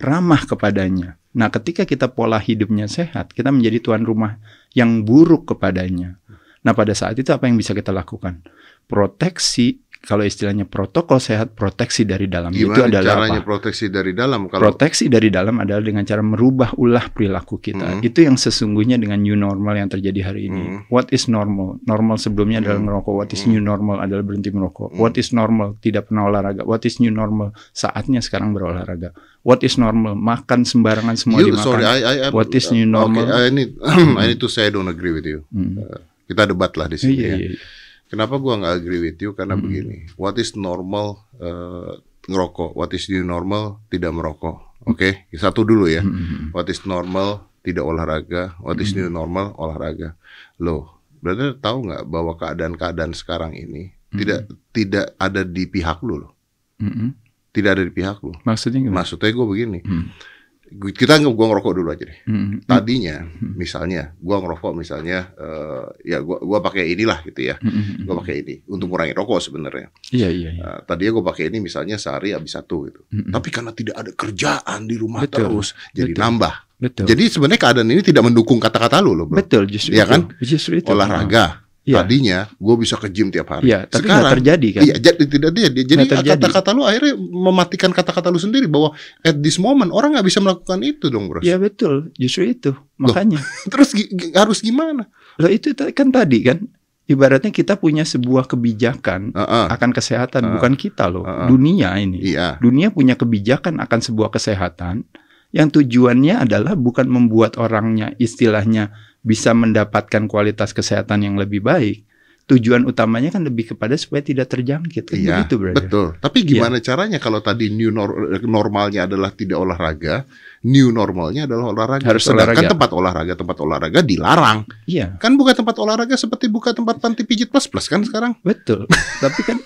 ramah kepadanya. Nah, ketika kita pola hidupnya sehat, kita menjadi tuan rumah yang buruk kepadanya. Nah, pada saat itu apa yang bisa kita lakukan? Proteksi kalau istilahnya protokol sehat proteksi dari dalam Gimana itu adalah caranya apa? proteksi dari dalam? Kalau proteksi dari dalam adalah dengan cara merubah ulah perilaku kita. Hmm. itu yang sesungguhnya dengan new normal yang terjadi hari ini. Hmm. what is normal? Normal sebelumnya adalah hmm. merokok what is new normal adalah berhenti merokok. Hmm. what is normal? Tidak pernah olahraga. What is new normal? Saatnya sekarang berolahraga. What is normal? Makan sembarangan semua you, dimakan. sorry, I, I, what is new normal okay, I need I need to say I don't agree with you. Hmm. uh, kita debat lah di sini iya, ya. iya, iya Kenapa gua nggak agree with you? Karena hmm. begini, what is normal uh, ngerokok, what is new normal tidak merokok. Oke, okay? satu dulu ya. Hmm. What is normal tidak olahraga, what is new normal olahraga. Loh, berarti tahu nggak bahwa keadaan-keadaan sekarang ini hmm. tidak tidak ada di pihak lu loh. Hmm. Tidak ada di pihak lu. Maksudnya gimana? Maksudnya gue begini. Hmm kita gua ngerokok dulu aja deh. Hmm. Tadinya hmm. misalnya gua ngerokok misalnya uh, ya gua gua pakai inilah gitu ya. Hmm. Gua pakai ini untuk mengurangi rokok sebenarnya. Iya iya. iya. Uh, tadinya gua pakai ini misalnya sehari habis satu gitu. Hmm. Tapi karena tidak ada kerjaan di rumah Betul. terus jadi Betul. nambah. Betul. Jadi sebenarnya keadaan ini tidak mendukung kata-kata lu loh, Bro. Betul, justru ya kan? Justru itu. Olahraga, Ya. Tadinya gue bisa ke gym tiap hari. Ya, tapi Sekarang terjadi kan? Iya, jadi tidak dia. Jadi kata-kata lu akhirnya mematikan kata-kata lu sendiri bahwa at this moment orang nggak bisa melakukan itu dong, bro. Iya betul, justru itu makanya. Loh, terus harus gimana? Lo itu kan tadi kan ibaratnya kita punya sebuah kebijakan uh -uh. akan kesehatan uh -uh. bukan kita loh, uh -uh. dunia ini. Iya. Dunia punya kebijakan akan sebuah kesehatan yang tujuannya adalah bukan membuat orangnya istilahnya bisa mendapatkan kualitas kesehatan yang lebih baik, tujuan utamanya kan lebih kepada supaya tidak terjangkit. Kan iya, begitu, betul. Tapi gimana iya. caranya kalau tadi new nor normalnya adalah tidak olahraga, new normalnya adalah olahraga. Harus Sedangkan olahraga. tempat olahraga, tempat olahraga dilarang. Iya. Kan buka tempat olahraga seperti buka tempat panti pijit plus plus kan sekarang. Betul. Tapi kan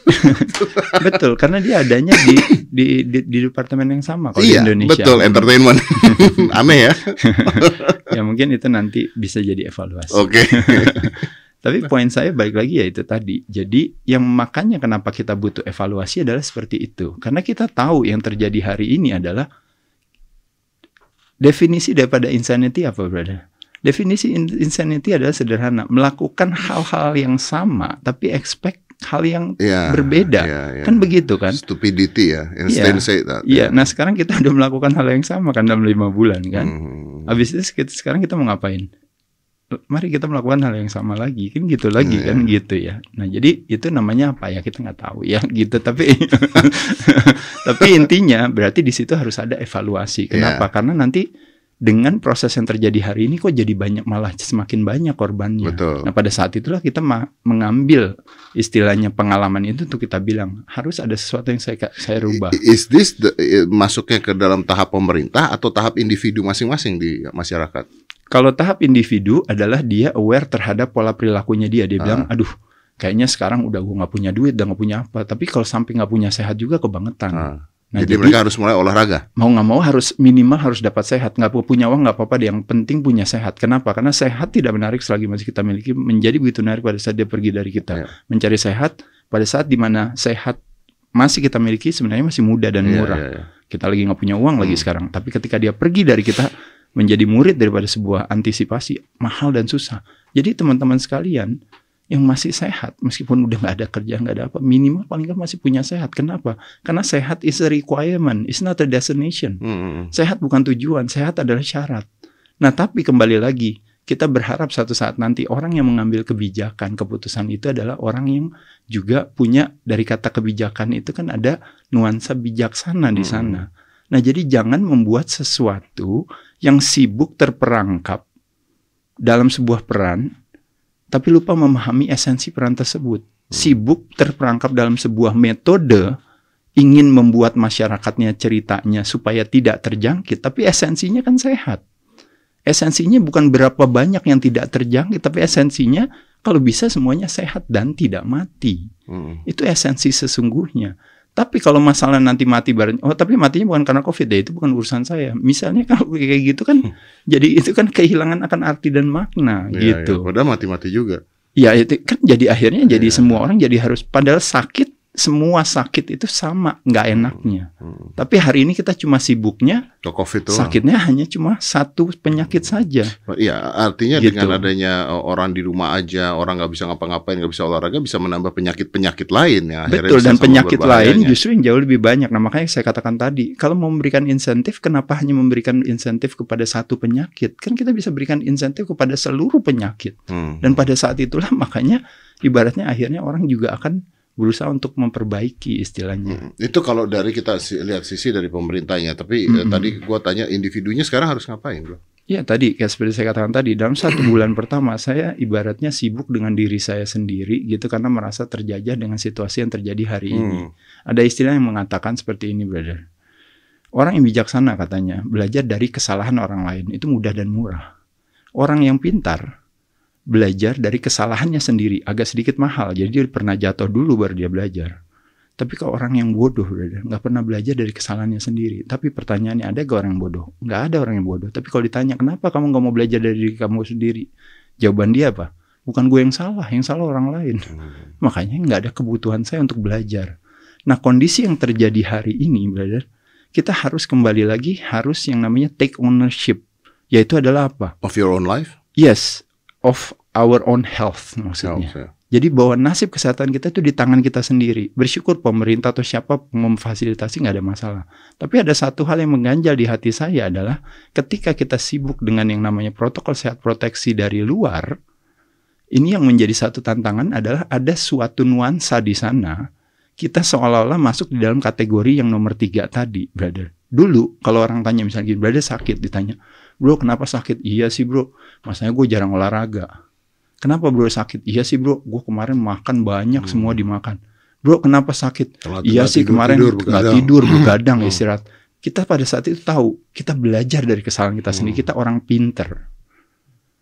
betul karena dia adanya di, di di di departemen yang sama kalau iya, di Indonesia. Betul, entertainment. Aneh ya. ya mungkin itu nanti bisa jadi evaluasi. Oke. Okay. Tapi poin saya balik lagi ya itu tadi. Jadi yang makanya kenapa kita butuh evaluasi adalah seperti itu. Karena kita tahu yang terjadi hari ini adalah definisi daripada insanity apa, brother? Definisi insanity adalah sederhana, melakukan hal-hal yang sama tapi expect hal yang yeah, berbeda. Yeah, yeah. Kan begitu kan? Stupidity ya. Instead yeah. say that. Iya. Yeah. Nah sekarang kita udah melakukan hal yang sama kan dalam lima bulan kan. Hmm. Habis itu sekarang kita mau ngapain? Mari kita melakukan hal yang sama lagi kan gitu lagi yeah. kan gitu ya. Nah jadi itu namanya apa ya kita nggak tahu ya gitu tapi tapi intinya berarti di situ harus ada evaluasi. Kenapa? Yeah. Karena nanti dengan proses yang terjadi hari ini kok jadi banyak malah semakin banyak korbannya. Betul. Nah pada saat itulah kita mengambil istilahnya pengalaman itu untuk kita bilang harus ada sesuatu yang saya saya rubah. Is this the, masuknya ke dalam tahap pemerintah atau tahap individu masing-masing di masyarakat? Kalau tahap individu adalah dia aware terhadap pola perilakunya dia. Dia ah. bilang, aduh kayaknya sekarang udah gue nggak punya duit, udah nggak punya apa. Tapi kalau sampai nggak punya sehat juga kebangetan. Ah Nah, jadi, jadi mereka harus mulai olahraga. Mau nggak mau harus minimal harus dapat sehat. Nggak punya uang nggak apa-apa. Yang penting punya sehat. Kenapa? Karena sehat tidak menarik selagi masih kita miliki. Menjadi begitu menarik pada saat dia pergi dari kita. Yeah. Mencari sehat pada saat di mana sehat masih kita miliki sebenarnya masih muda dan iya, murah. Yeah, yeah, yeah. Kita lagi nggak punya uang hmm. lagi sekarang. Tapi ketika dia pergi dari kita menjadi murid daripada sebuah antisipasi mahal dan susah. Jadi teman-teman sekalian yang masih sehat meskipun udah nggak ada kerja nggak ada apa minimal paling nggak masih punya sehat. Kenapa? Karena sehat is a requirement is not a destination. Hmm. sehat bukan tujuan sehat adalah syarat. Nah tapi kembali lagi kita berharap satu saat nanti orang yang mengambil kebijakan keputusan itu adalah orang yang juga punya dari kata kebijakan itu kan ada nuansa bijaksana di sana. Nah jadi jangan membuat sesuatu yang sibuk terperangkap dalam sebuah peran tapi lupa memahami esensi peran tersebut. Sibuk terperangkap dalam sebuah metode ingin membuat masyarakatnya ceritanya supaya tidak terjangkit, tapi esensinya kan sehat. Esensinya bukan berapa banyak yang tidak terjangkit, tapi esensinya kalau bisa semuanya sehat dan tidak mati. Hmm. Itu esensi sesungguhnya. Tapi kalau masalah nanti mati bareng, oh tapi matinya bukan karena COVID ya, itu bukan urusan saya. Misalnya kalau kayak gitu kan, jadi itu kan kehilangan akan arti dan makna ya, gitu. Ya. Padahal mati-mati juga. Ya itu kan jadi akhirnya jadi ya. semua orang jadi harus padahal sakit semua sakit itu sama nggak hmm, enaknya. Hmm. Tapi hari ini kita cuma sibuknya COVID sakitnya hanya cuma satu penyakit saja. Iya, artinya gitu. dengan adanya e, orang di rumah aja, orang nggak bisa ngapa-ngapain, nggak bisa olahraga, bisa menambah penyakit-penyakit lain ya. Betul dan penyakit lain justru yang jauh lebih banyak. Nah makanya saya katakan tadi, kalau mau memberikan insentif, kenapa hanya memberikan insentif kepada satu penyakit? Kan kita bisa berikan insentif kepada seluruh penyakit. Hmm. Dan pada saat itulah makanya ibaratnya akhirnya orang juga akan berusaha untuk memperbaiki istilahnya. Hmm, itu kalau dari kita lihat sisi dari pemerintahnya, tapi hmm. eh, tadi gua tanya individunya sekarang harus ngapain, Bro? Ya tadi kayak seperti saya katakan tadi dalam satu bulan pertama saya ibaratnya sibuk dengan diri saya sendiri gitu karena merasa terjajah dengan situasi yang terjadi hari hmm. ini. Ada istilah yang mengatakan seperti ini, brother. Orang yang bijaksana katanya belajar dari kesalahan orang lain itu mudah dan murah. Orang yang pintar belajar dari kesalahannya sendiri agak sedikit mahal. Jadi dia pernah jatuh dulu baru dia belajar. Tapi kalau orang yang bodoh nggak pernah belajar dari kesalahannya sendiri. Tapi pertanyaannya ada gak orang yang bodoh? Nggak ada orang yang bodoh. Tapi kalau ditanya kenapa kamu nggak mau belajar dari diri kamu sendiri? Jawaban dia apa? Bukan gue yang salah yang salah orang lain. Hmm. makanya nggak ada kebutuhan saya untuk belajar. Nah kondisi yang terjadi hari ini brother kita harus kembali lagi harus yang namanya take ownership. Yaitu adalah apa? Of your own life? Yes of our own health maksudnya. Health, ya. Jadi bahwa nasib kesehatan kita itu di tangan kita sendiri. Bersyukur pemerintah atau siapa memfasilitasi nggak ada masalah. Tapi ada satu hal yang mengganjal di hati saya adalah ketika kita sibuk dengan yang namanya protokol sehat proteksi dari luar, ini yang menjadi satu tantangan adalah ada suatu nuansa di sana. Kita seolah-olah masuk di dalam kategori yang nomor tiga tadi, brother. Dulu kalau orang tanya misalnya gini, brother sakit, ditanya, bro kenapa sakit? Iya sih bro, masanya gue jarang olahraga Kenapa bro sakit? Iya sih bro, gue kemarin makan banyak hmm. semua dimakan. Bro kenapa sakit? Telat, iya sih tidur, kemarin nggak tidur, begadang, hmm. istirahat. Kita pada saat itu tahu, kita belajar dari kesalahan kita sendiri. Hmm. Kita orang pinter.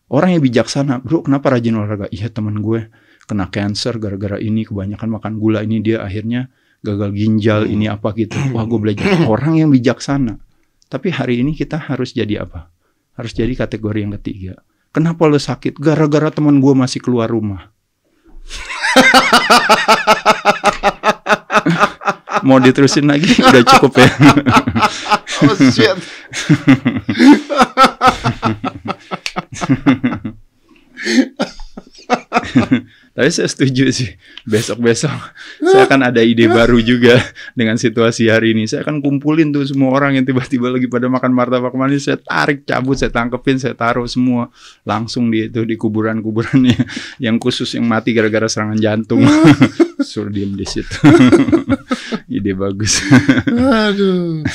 Orang yang bijaksana, bro kenapa rajin olahraga? Iya teman gue kena cancer gara-gara ini, kebanyakan makan gula ini dia akhirnya gagal ginjal, hmm. ini apa gitu. Wah gue belajar. Orang yang bijaksana. Tapi hari ini kita harus jadi apa? Harus jadi kategori yang ketiga Kenapa lo sakit? Gara-gara teman gue masih keluar rumah. Mau diterusin lagi? Udah cukup ya. oh shit. Tapi saya setuju sih. Besok-besok saya akan ada ide baru juga dengan situasi hari ini. Saya akan kumpulin tuh semua orang yang tiba-tiba lagi pada makan martabak manis. Saya tarik, cabut, saya tangkepin, saya taruh semua langsung di itu di kuburan-kuburannya yang khusus yang mati gara-gara serangan jantung. Suruh diem di situ. ide bagus. Aduh.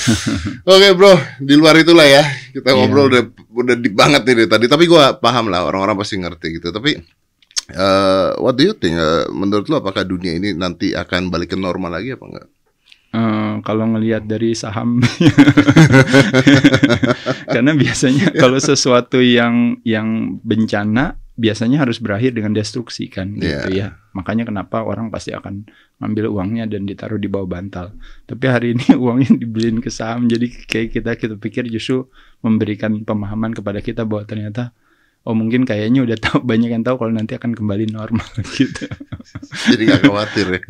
Oke bro, di luar itulah ya kita yeah. ngobrol udah udah di banget ini tadi. Tapi gua paham lah orang-orang pasti ngerti gitu. Tapi Uh, what do you think? Uh, menurut lo apakah dunia ini nanti akan balik ke normal lagi apa enggak? Uh, kalau ngelihat dari saham, karena biasanya kalau sesuatu yang yang bencana biasanya harus berakhir dengan destruksi kan, gitu yeah. ya. Makanya kenapa orang pasti akan ngambil uangnya dan ditaruh di bawah bantal. Tapi hari ini uangnya dibeliin ke saham, jadi kayak kita kita pikir justru memberikan pemahaman kepada kita bahwa ternyata oh mungkin kayaknya udah tahu banyak yang tahu kalau nanti akan kembali normal gitu. Jadi nggak khawatir ya.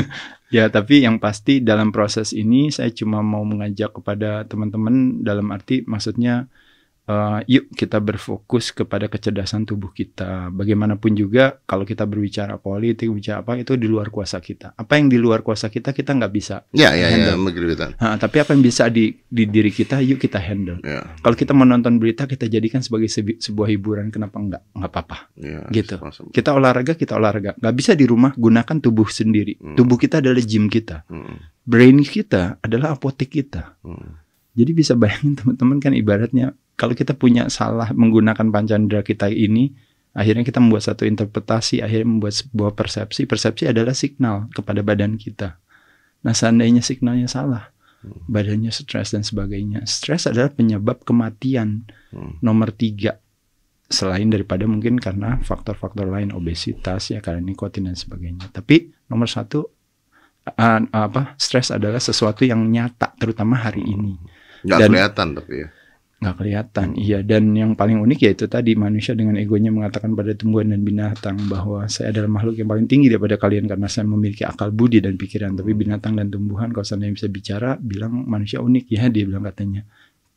ya tapi yang pasti dalam proses ini saya cuma mau mengajak kepada teman-teman dalam arti maksudnya uh, yuk kita berfokus kepada kecerdasan tubuh kita. Bagaimanapun juga kalau kita berbicara politik, bicara apa itu di luar kuasa kita. Apa yang di luar kuasa kita kita nggak bisa. Ya ya ya. Ha, tapi apa yang bisa di, di diri kita, yuk kita handle. Ya. Kalau kita menonton berita kita jadikan sebagai sebi, sebuah hiburan, kenapa nggak? Nggak apa-apa. Ya, gitu. Kita olahraga, kita olahraga. Nggak bisa di rumah gunakan tubuh sendiri. Hmm. Tubuh kita adalah gym kita. Hmm. Brain kita adalah apotek kita. Hmm. Jadi bisa bayangin teman-teman kan ibaratnya kalau kita punya salah menggunakan pancandra kita ini, akhirnya kita membuat satu interpretasi, akhirnya membuat sebuah persepsi. Persepsi adalah signal kepada badan kita. Nah, seandainya signalnya salah, hmm. badannya stres dan sebagainya. Stres adalah penyebab kematian hmm. nomor tiga. Selain daripada mungkin karena faktor-faktor lain, obesitas, ya karena nikotin dan sebagainya. Tapi nomor satu, uh, apa stres adalah sesuatu yang nyata, terutama hari ini. Nggak dan, kelihatan tapi ya nggak kelihatan. Iya dan yang paling unik yaitu tadi manusia dengan egonya mengatakan pada tumbuhan dan binatang bahwa saya adalah makhluk yang paling tinggi daripada kalian karena saya memiliki akal budi dan pikiran. Tapi binatang dan tumbuhan kalau saya bisa bicara bilang manusia unik. Ya dia bilang katanya.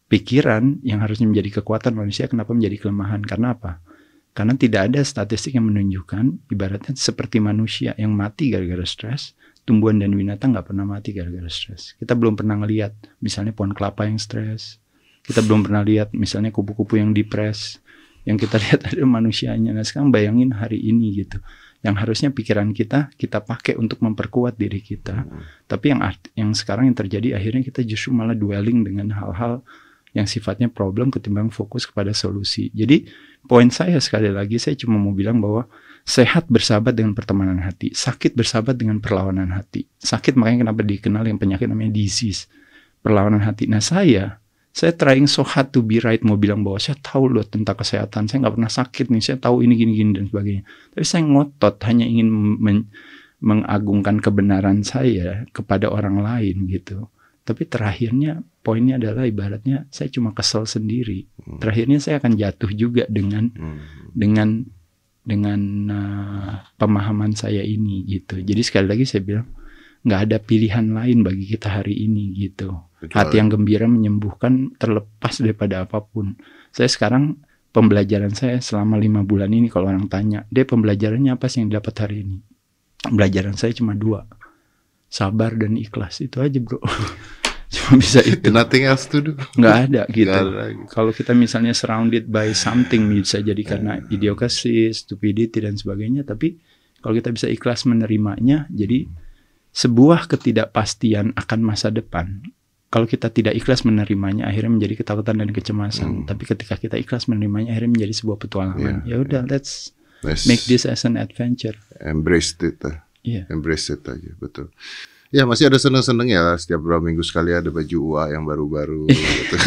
Pikiran yang harusnya menjadi kekuatan manusia kenapa menjadi kelemahan? Karena apa? Karena tidak ada statistik yang menunjukkan ibaratnya seperti manusia yang mati gara-gara stres tumbuhan dan binatang nggak pernah mati gara-gara stres. Kita belum pernah ngelihat misalnya pohon kelapa yang stres kita belum pernah lihat misalnya kupu-kupu yang dipres yang kita lihat ada manusianya. Nah sekarang bayangin hari ini gitu. Yang harusnya pikiran kita kita pakai untuk memperkuat diri kita. Hmm. tapi yang yang sekarang yang terjadi akhirnya kita justru malah dwelling dengan hal-hal yang sifatnya problem ketimbang fokus kepada solusi. Jadi poin saya sekali lagi saya cuma mau bilang bahwa sehat bersahabat dengan pertemanan hati sakit bersahabat dengan perlawanan hati. Sakit makanya kenapa dikenal yang penyakit namanya disease perlawanan hati. Nah saya saya trying so hard to be right mau bilang bahwa saya tahu loh tentang kesehatan. Saya nggak pernah sakit nih saya tahu ini gini gini dan sebagainya. Tapi saya ngotot hanya ingin men mengagungkan kebenaran saya kepada orang lain gitu. Tapi terakhirnya poinnya adalah ibaratnya saya cuma kesel sendiri. Hmm. terakhirnya saya akan jatuh juga dengan hmm. dengan dengan uh, pemahaman saya ini gitu. Jadi sekali lagi saya bilang nggak ada pilihan lain bagi kita hari ini gitu Hati yang gembira menyembuhkan terlepas daripada apa pun. Saya sekarang pembelajaran saya selama lima bulan ini kalau orang tanya, dia pembelajarannya apa sih yang dapat hari ini? Pembelajaran saya cuma dua, sabar dan ikhlas itu aja bro. cuma bisa itu. Nothing else to do. Nggak ada gitu. Kalau kita misalnya surrounded by something bisa jadi karena idiokrasi, stupidity dan sebagainya. Tapi kalau kita bisa ikhlas menerimanya, jadi sebuah ketidakpastian akan masa depan kalau kita tidak ikhlas menerimanya akhirnya menjadi ketakutan dan kecemasan hmm. tapi ketika kita ikhlas menerimanya akhirnya menjadi sebuah petualangan yeah, ya udah yeah. let's, let's make this as an adventure embrace it yeah. embrace it aja betul ya masih ada seneng-seneng ya setiap beberapa minggu sekali ada baju UA yang baru-baru gitu.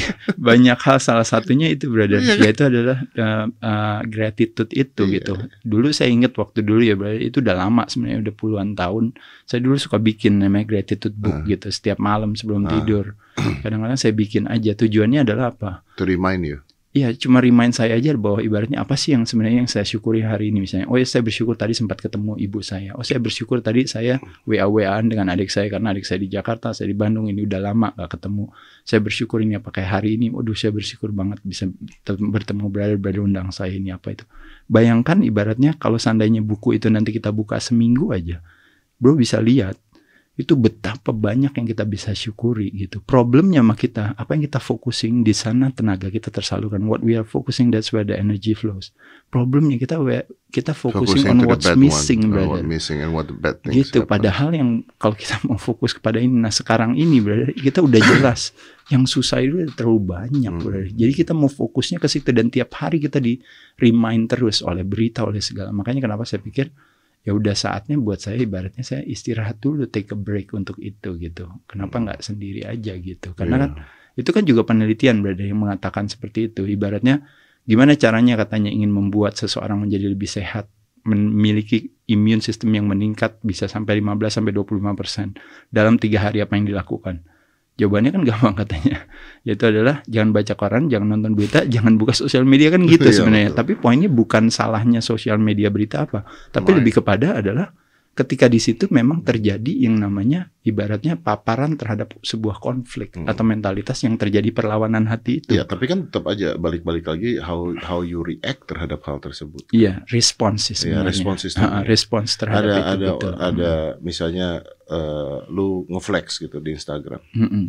Ya, banyak hal salah satunya itu brother. Ya, yaitu adalah uh, uh, gratitude itu iya. gitu. Dulu saya ingat waktu dulu ya brother itu udah lama sebenarnya udah puluhan tahun. Saya dulu suka bikin namanya gratitude book uh. gitu setiap malam sebelum uh. tidur. Kadang-kadang saya bikin aja. Tujuannya adalah apa? To remind you ya cuma remind saya aja bahwa ibaratnya apa sih yang sebenarnya yang saya syukuri hari ini misalnya? Oh ya saya bersyukur tadi sempat ketemu ibu saya. Oh saya bersyukur tadi saya wa waan dengan adik saya karena adik saya di Jakarta saya di Bandung ini udah lama gak ketemu. Saya bersyukur ini apa kayak hari ini. Waduh saya bersyukur banget bisa bertemu brother brother undang saya ini apa itu. Bayangkan ibaratnya kalau seandainya buku itu nanti kita buka seminggu aja bro bisa lihat itu betapa banyak yang kita bisa syukuri gitu. Problemnya sama kita, apa yang kita focusing di sana tenaga kita tersalurkan. What we are focusing that's where the energy flows. Problemnya kita kita focusing, focusing on what's missing, one, brother. What missing and what the bad things. Gitu. Happen. Padahal yang kalau kita mau fokus kepada ini, nah sekarang ini, brother, kita udah jelas. yang susah itu terlalu banyak, hmm. brother. Jadi kita mau fokusnya ke situ dan tiap hari kita di remind terus oleh berita, oleh segala. Makanya kenapa saya pikir ya udah saatnya buat saya ibaratnya saya istirahat dulu take a break untuk itu gitu kenapa hmm. nggak sendiri aja gitu karena yeah. kan itu kan juga penelitian berada yang mengatakan seperti itu ibaratnya gimana caranya katanya ingin membuat seseorang menjadi lebih sehat memiliki imun sistem yang meningkat bisa sampai 15 sampai 25 persen dalam tiga hari apa yang dilakukan Jawabannya kan gampang katanya. Yaitu adalah jangan baca koran, jangan nonton berita, jangan buka sosial media kan gitu iya, sebenarnya. Tapi poinnya bukan salahnya sosial media berita apa, tapi lebih kepada adalah ketika di situ memang terjadi yang namanya ibaratnya paparan terhadap sebuah konflik hmm. atau mentalitas yang terjadi perlawanan hati itu. Ya, tapi kan tetap aja balik-balik lagi how how you react terhadap hal tersebut. Iya, respons sih Ya, respons uh, respons terhadap ada, itu. Ada betul. ada misalnya uh, lu ngeflex gitu di Instagram. Mm -mm.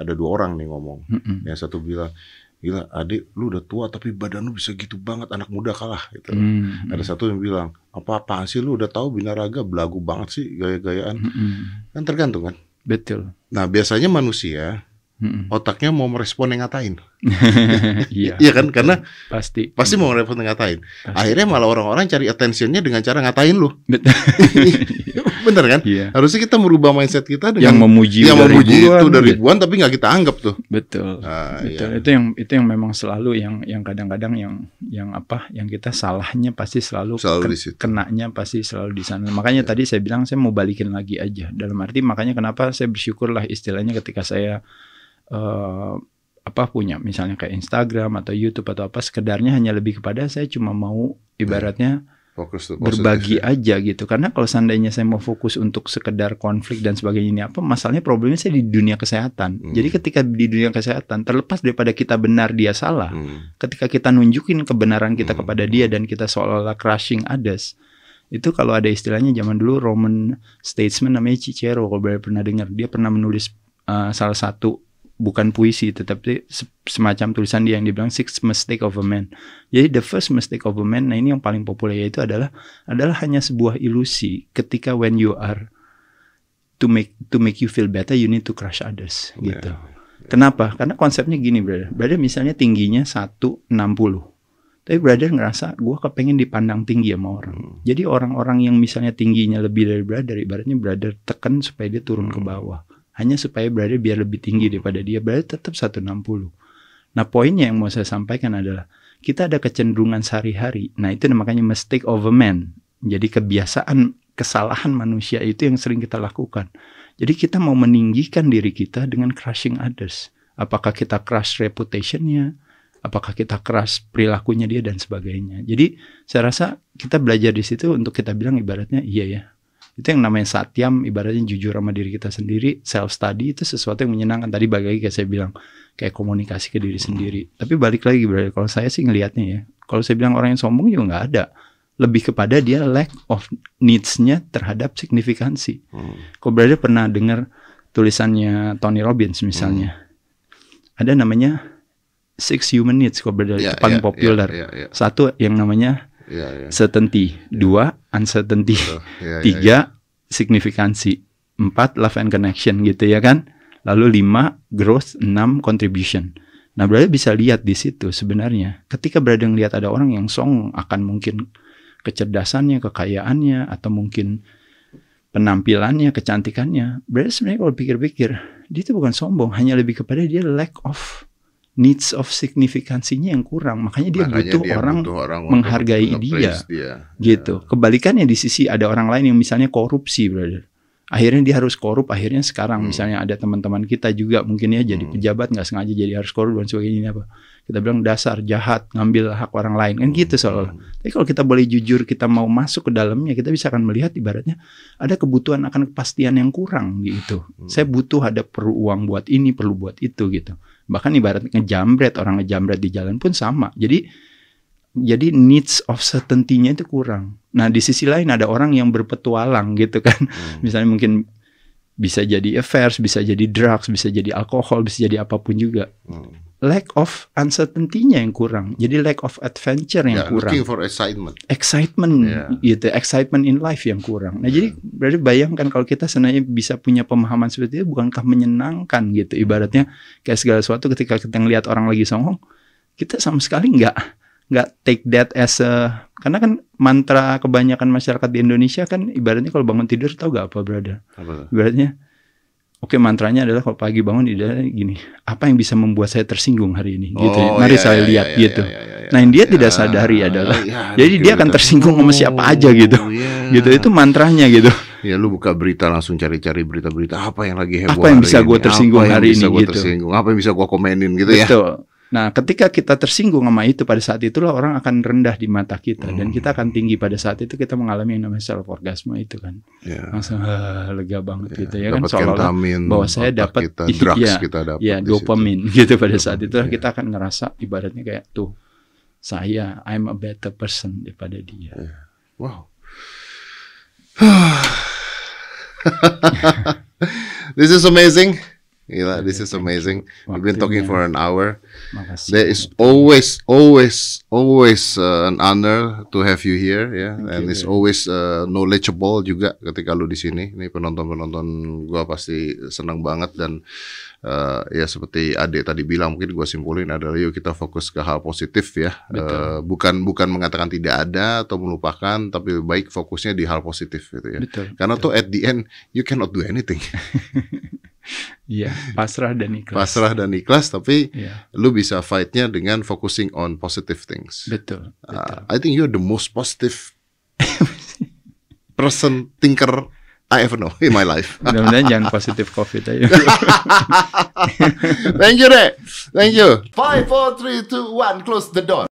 Ada dua orang nih ngomong. Mm -mm. Yang satu bilang gila adik lu udah tua tapi badan lu bisa gitu banget anak muda kalah gitu. Hmm. Ada satu yang bilang apa apaan sih lu udah tahu binaraga belagu banget sih gaya-gayaan. Hmm. Kan tergantung kan. Betul. Nah biasanya manusia hmm. otaknya mau merespon yang ngatain. iya. iya kan karena pasti pasti mau merespon yang ngatain. Pasti. Akhirnya malah orang-orang cari attentionnya dengan cara ngatain lu. Bener kan? Iya. Harusnya kita merubah mindset kita dengan yang memuji, yang memuji ribuan, itu dari ribuan tapi nggak kita anggap tuh. Betul. Nah, Betul. Iya. Itu yang itu yang memang selalu yang yang kadang-kadang yang yang apa? Yang kita salahnya pasti selalu, selalu kenanya pasti selalu di sana. Makanya iya. tadi saya bilang saya mau balikin lagi aja. Dalam arti makanya kenapa saya bersyukurlah istilahnya ketika saya uh, apa punya misalnya kayak Instagram atau YouTube atau apa sekedarnya hanya lebih kepada saya cuma mau ibaratnya fokus berbagi ya. aja gitu karena kalau seandainya saya mau fokus untuk sekedar konflik dan sebagainya ini apa masalahnya problemnya saya di dunia kesehatan hmm. jadi ketika di dunia kesehatan terlepas daripada kita benar dia salah hmm. ketika kita nunjukin kebenaran kita hmm. kepada dia dan kita seolah-olah crushing others itu kalau ada istilahnya zaman dulu Roman statesman namanya Cicero kalau pernah dengar dia pernah menulis uh, salah satu bukan puisi tetapi semacam tulisan dia yang dibilang six mistake of a man. Jadi the first mistake of a man, nah ini yang paling populer yaitu adalah adalah hanya sebuah ilusi ketika when you are to make to make you feel better you need to crush others yeah. gitu. Kenapa? Karena konsepnya gini brother. Brother misalnya tingginya 160. Tapi brother ngerasa gue kepengen dipandang tinggi sama orang. Hmm. Jadi orang-orang yang misalnya tingginya lebih dari brother, ibaratnya brother tekan supaya dia turun hmm. ke bawah hanya supaya berada biar lebih tinggi daripada dia berada tetap 160. Nah poinnya yang mau saya sampaikan adalah kita ada kecenderungan sehari-hari. Nah itu makanya mistake of a man. Jadi kebiasaan kesalahan manusia itu yang sering kita lakukan. Jadi kita mau meninggikan diri kita dengan crushing others. Apakah kita crush reputationnya, apakah kita crush perilakunya dia dan sebagainya. Jadi saya rasa kita belajar di situ untuk kita bilang ibaratnya iya ya itu yang namanya satyam ibaratnya jujur sama diri kita sendiri self study itu sesuatu yang menyenangkan tadi bagi lagi kayak saya bilang kayak komunikasi ke diri sendiri tapi balik lagi berarti kalau saya sih ngelihatnya ya kalau saya bilang orang yang sombong juga nggak ada lebih kepada dia lack of needs-nya terhadap signifikansi. Hmm. Kau berarti pernah dengar tulisannya Tony Robbins misalnya. Hmm. Ada namanya Six Human Needs kau berarti yeah, paling yeah, populer. Yeah, yeah, yeah. Satu yang namanya yeah, yeah. certainty, dua uncertainty, yeah, tiga yeah, yeah. signifikansi, empat love and connection gitu ya kan, lalu lima growth, enam contribution. Nah berarti bisa lihat di situ sebenarnya ketika berada ngelihat ada orang yang song akan mungkin kecerdasannya, kekayaannya, atau mungkin penampilannya, kecantikannya. Berarti sebenarnya kalau pikir-pikir, dia itu bukan sombong, hanya lebih kepada dia lack of needs of signifikansinya yang kurang. Makanya dia Makanya butuh dia orang, butuh orang menghargai dia. dia. Gitu. Ya. Kebalikannya di sisi ada orang lain yang misalnya korupsi, brother. akhirnya dia harus korup akhirnya sekarang hmm. misalnya ada teman-teman kita juga mungkin ya jadi hmm. pejabat nggak sengaja jadi harus korup dan sebagainya apa kita bilang dasar jahat ngambil hak orang lain kan gitu soalnya hmm. tapi kalau kita boleh jujur kita mau masuk ke dalamnya kita bisa akan melihat ibaratnya ada kebutuhan akan kepastian yang kurang di itu hmm. saya butuh ada perlu uang buat ini perlu buat itu gitu bahkan ibaratnya ngejambret orang ngejambret di jalan pun sama jadi jadi needs of certainty-nya itu kurang. Nah, di sisi lain ada orang yang berpetualang gitu kan. Hmm. Misalnya mungkin bisa jadi affairs, bisa jadi drugs, bisa jadi alkohol, bisa jadi apa pun juga. Hmm. Lack of uncertainty-nya yang kurang. Jadi lack of adventure yang yeah, kurang. Looking for excitement. Excitement yeah. gitu, excitement in life yang kurang. Nah, yeah. jadi berarti bayangkan kalau kita sebenarnya bisa punya pemahaman seperti itu bukankah menyenangkan gitu. Ibaratnya kayak segala sesuatu ketika kita ngelihat orang lagi songong, kita sama sekali nggak nggak take that as a karena kan mantra kebanyakan masyarakat di Indonesia kan ibaratnya kalau bangun tidur tau gak apa brother apa? ibaratnya oke mantranya adalah kalau pagi bangun ibaratnya gini apa yang bisa membuat saya tersinggung hari ini gitu ya. oh, mari iya, saya iya, lihat iya, gitu iya, iya, iya, nah yang dia iya, tidak sadari adalah iya, jadi dia akan tersinggung sama siapa aja gitu oh, iya. gitu itu mantranya gitu Ya lu buka berita langsung cari-cari berita-berita apa yang lagi heboh Apa yang bisa gue tersinggung hari ini gitu. Tersinggung, apa yang bisa gue komenin gitu Betul. ya. Nah, ketika kita tersinggung sama itu pada saat itulah orang akan rendah di mata kita hmm. dan kita akan tinggi pada saat itu kita mengalami yang namanya self orgasme itu kan. Yeah. Langsung uh, lega banget yeah. gitu ya kan seolah bahwa saya dapat kita, drugs ya, kita dapat ya dopamin gitu pada saat itu yeah. kita akan ngerasa ibaratnya kayak tuh saya I'm a better person daripada dia. Yeah. Wow. This is amazing. Gila, this is amazing. We've been talking for an hour. Makasih. There is always, always, always uh, an honor to have you here, ya. Yeah? And it's always uh, knowledgeable juga ketika lu di sini. Ini penonton-penonton gua pasti senang banget dan uh, ya seperti Ade tadi bilang, mungkin gua simpulin adalah yuk kita fokus ke hal positif ya. Uh, bukan bukan mengatakan tidak ada atau melupakan, tapi baik fokusnya di hal positif gitu ya. Betul, Karena betul. tuh at the end you cannot do anything. Iya, pasrah dan ikhlas. Pasrah dan ikhlas, tapi yeah. lu bisa fightnya dengan focusing on positive things. Betul. Uh, betul. I think you're the most positive person, thinker I ever know in my life. Mudah-mudahan jangan positif COVID aja. Thank you, Dek. Thank you. Five, four, three, two, one. Close the door.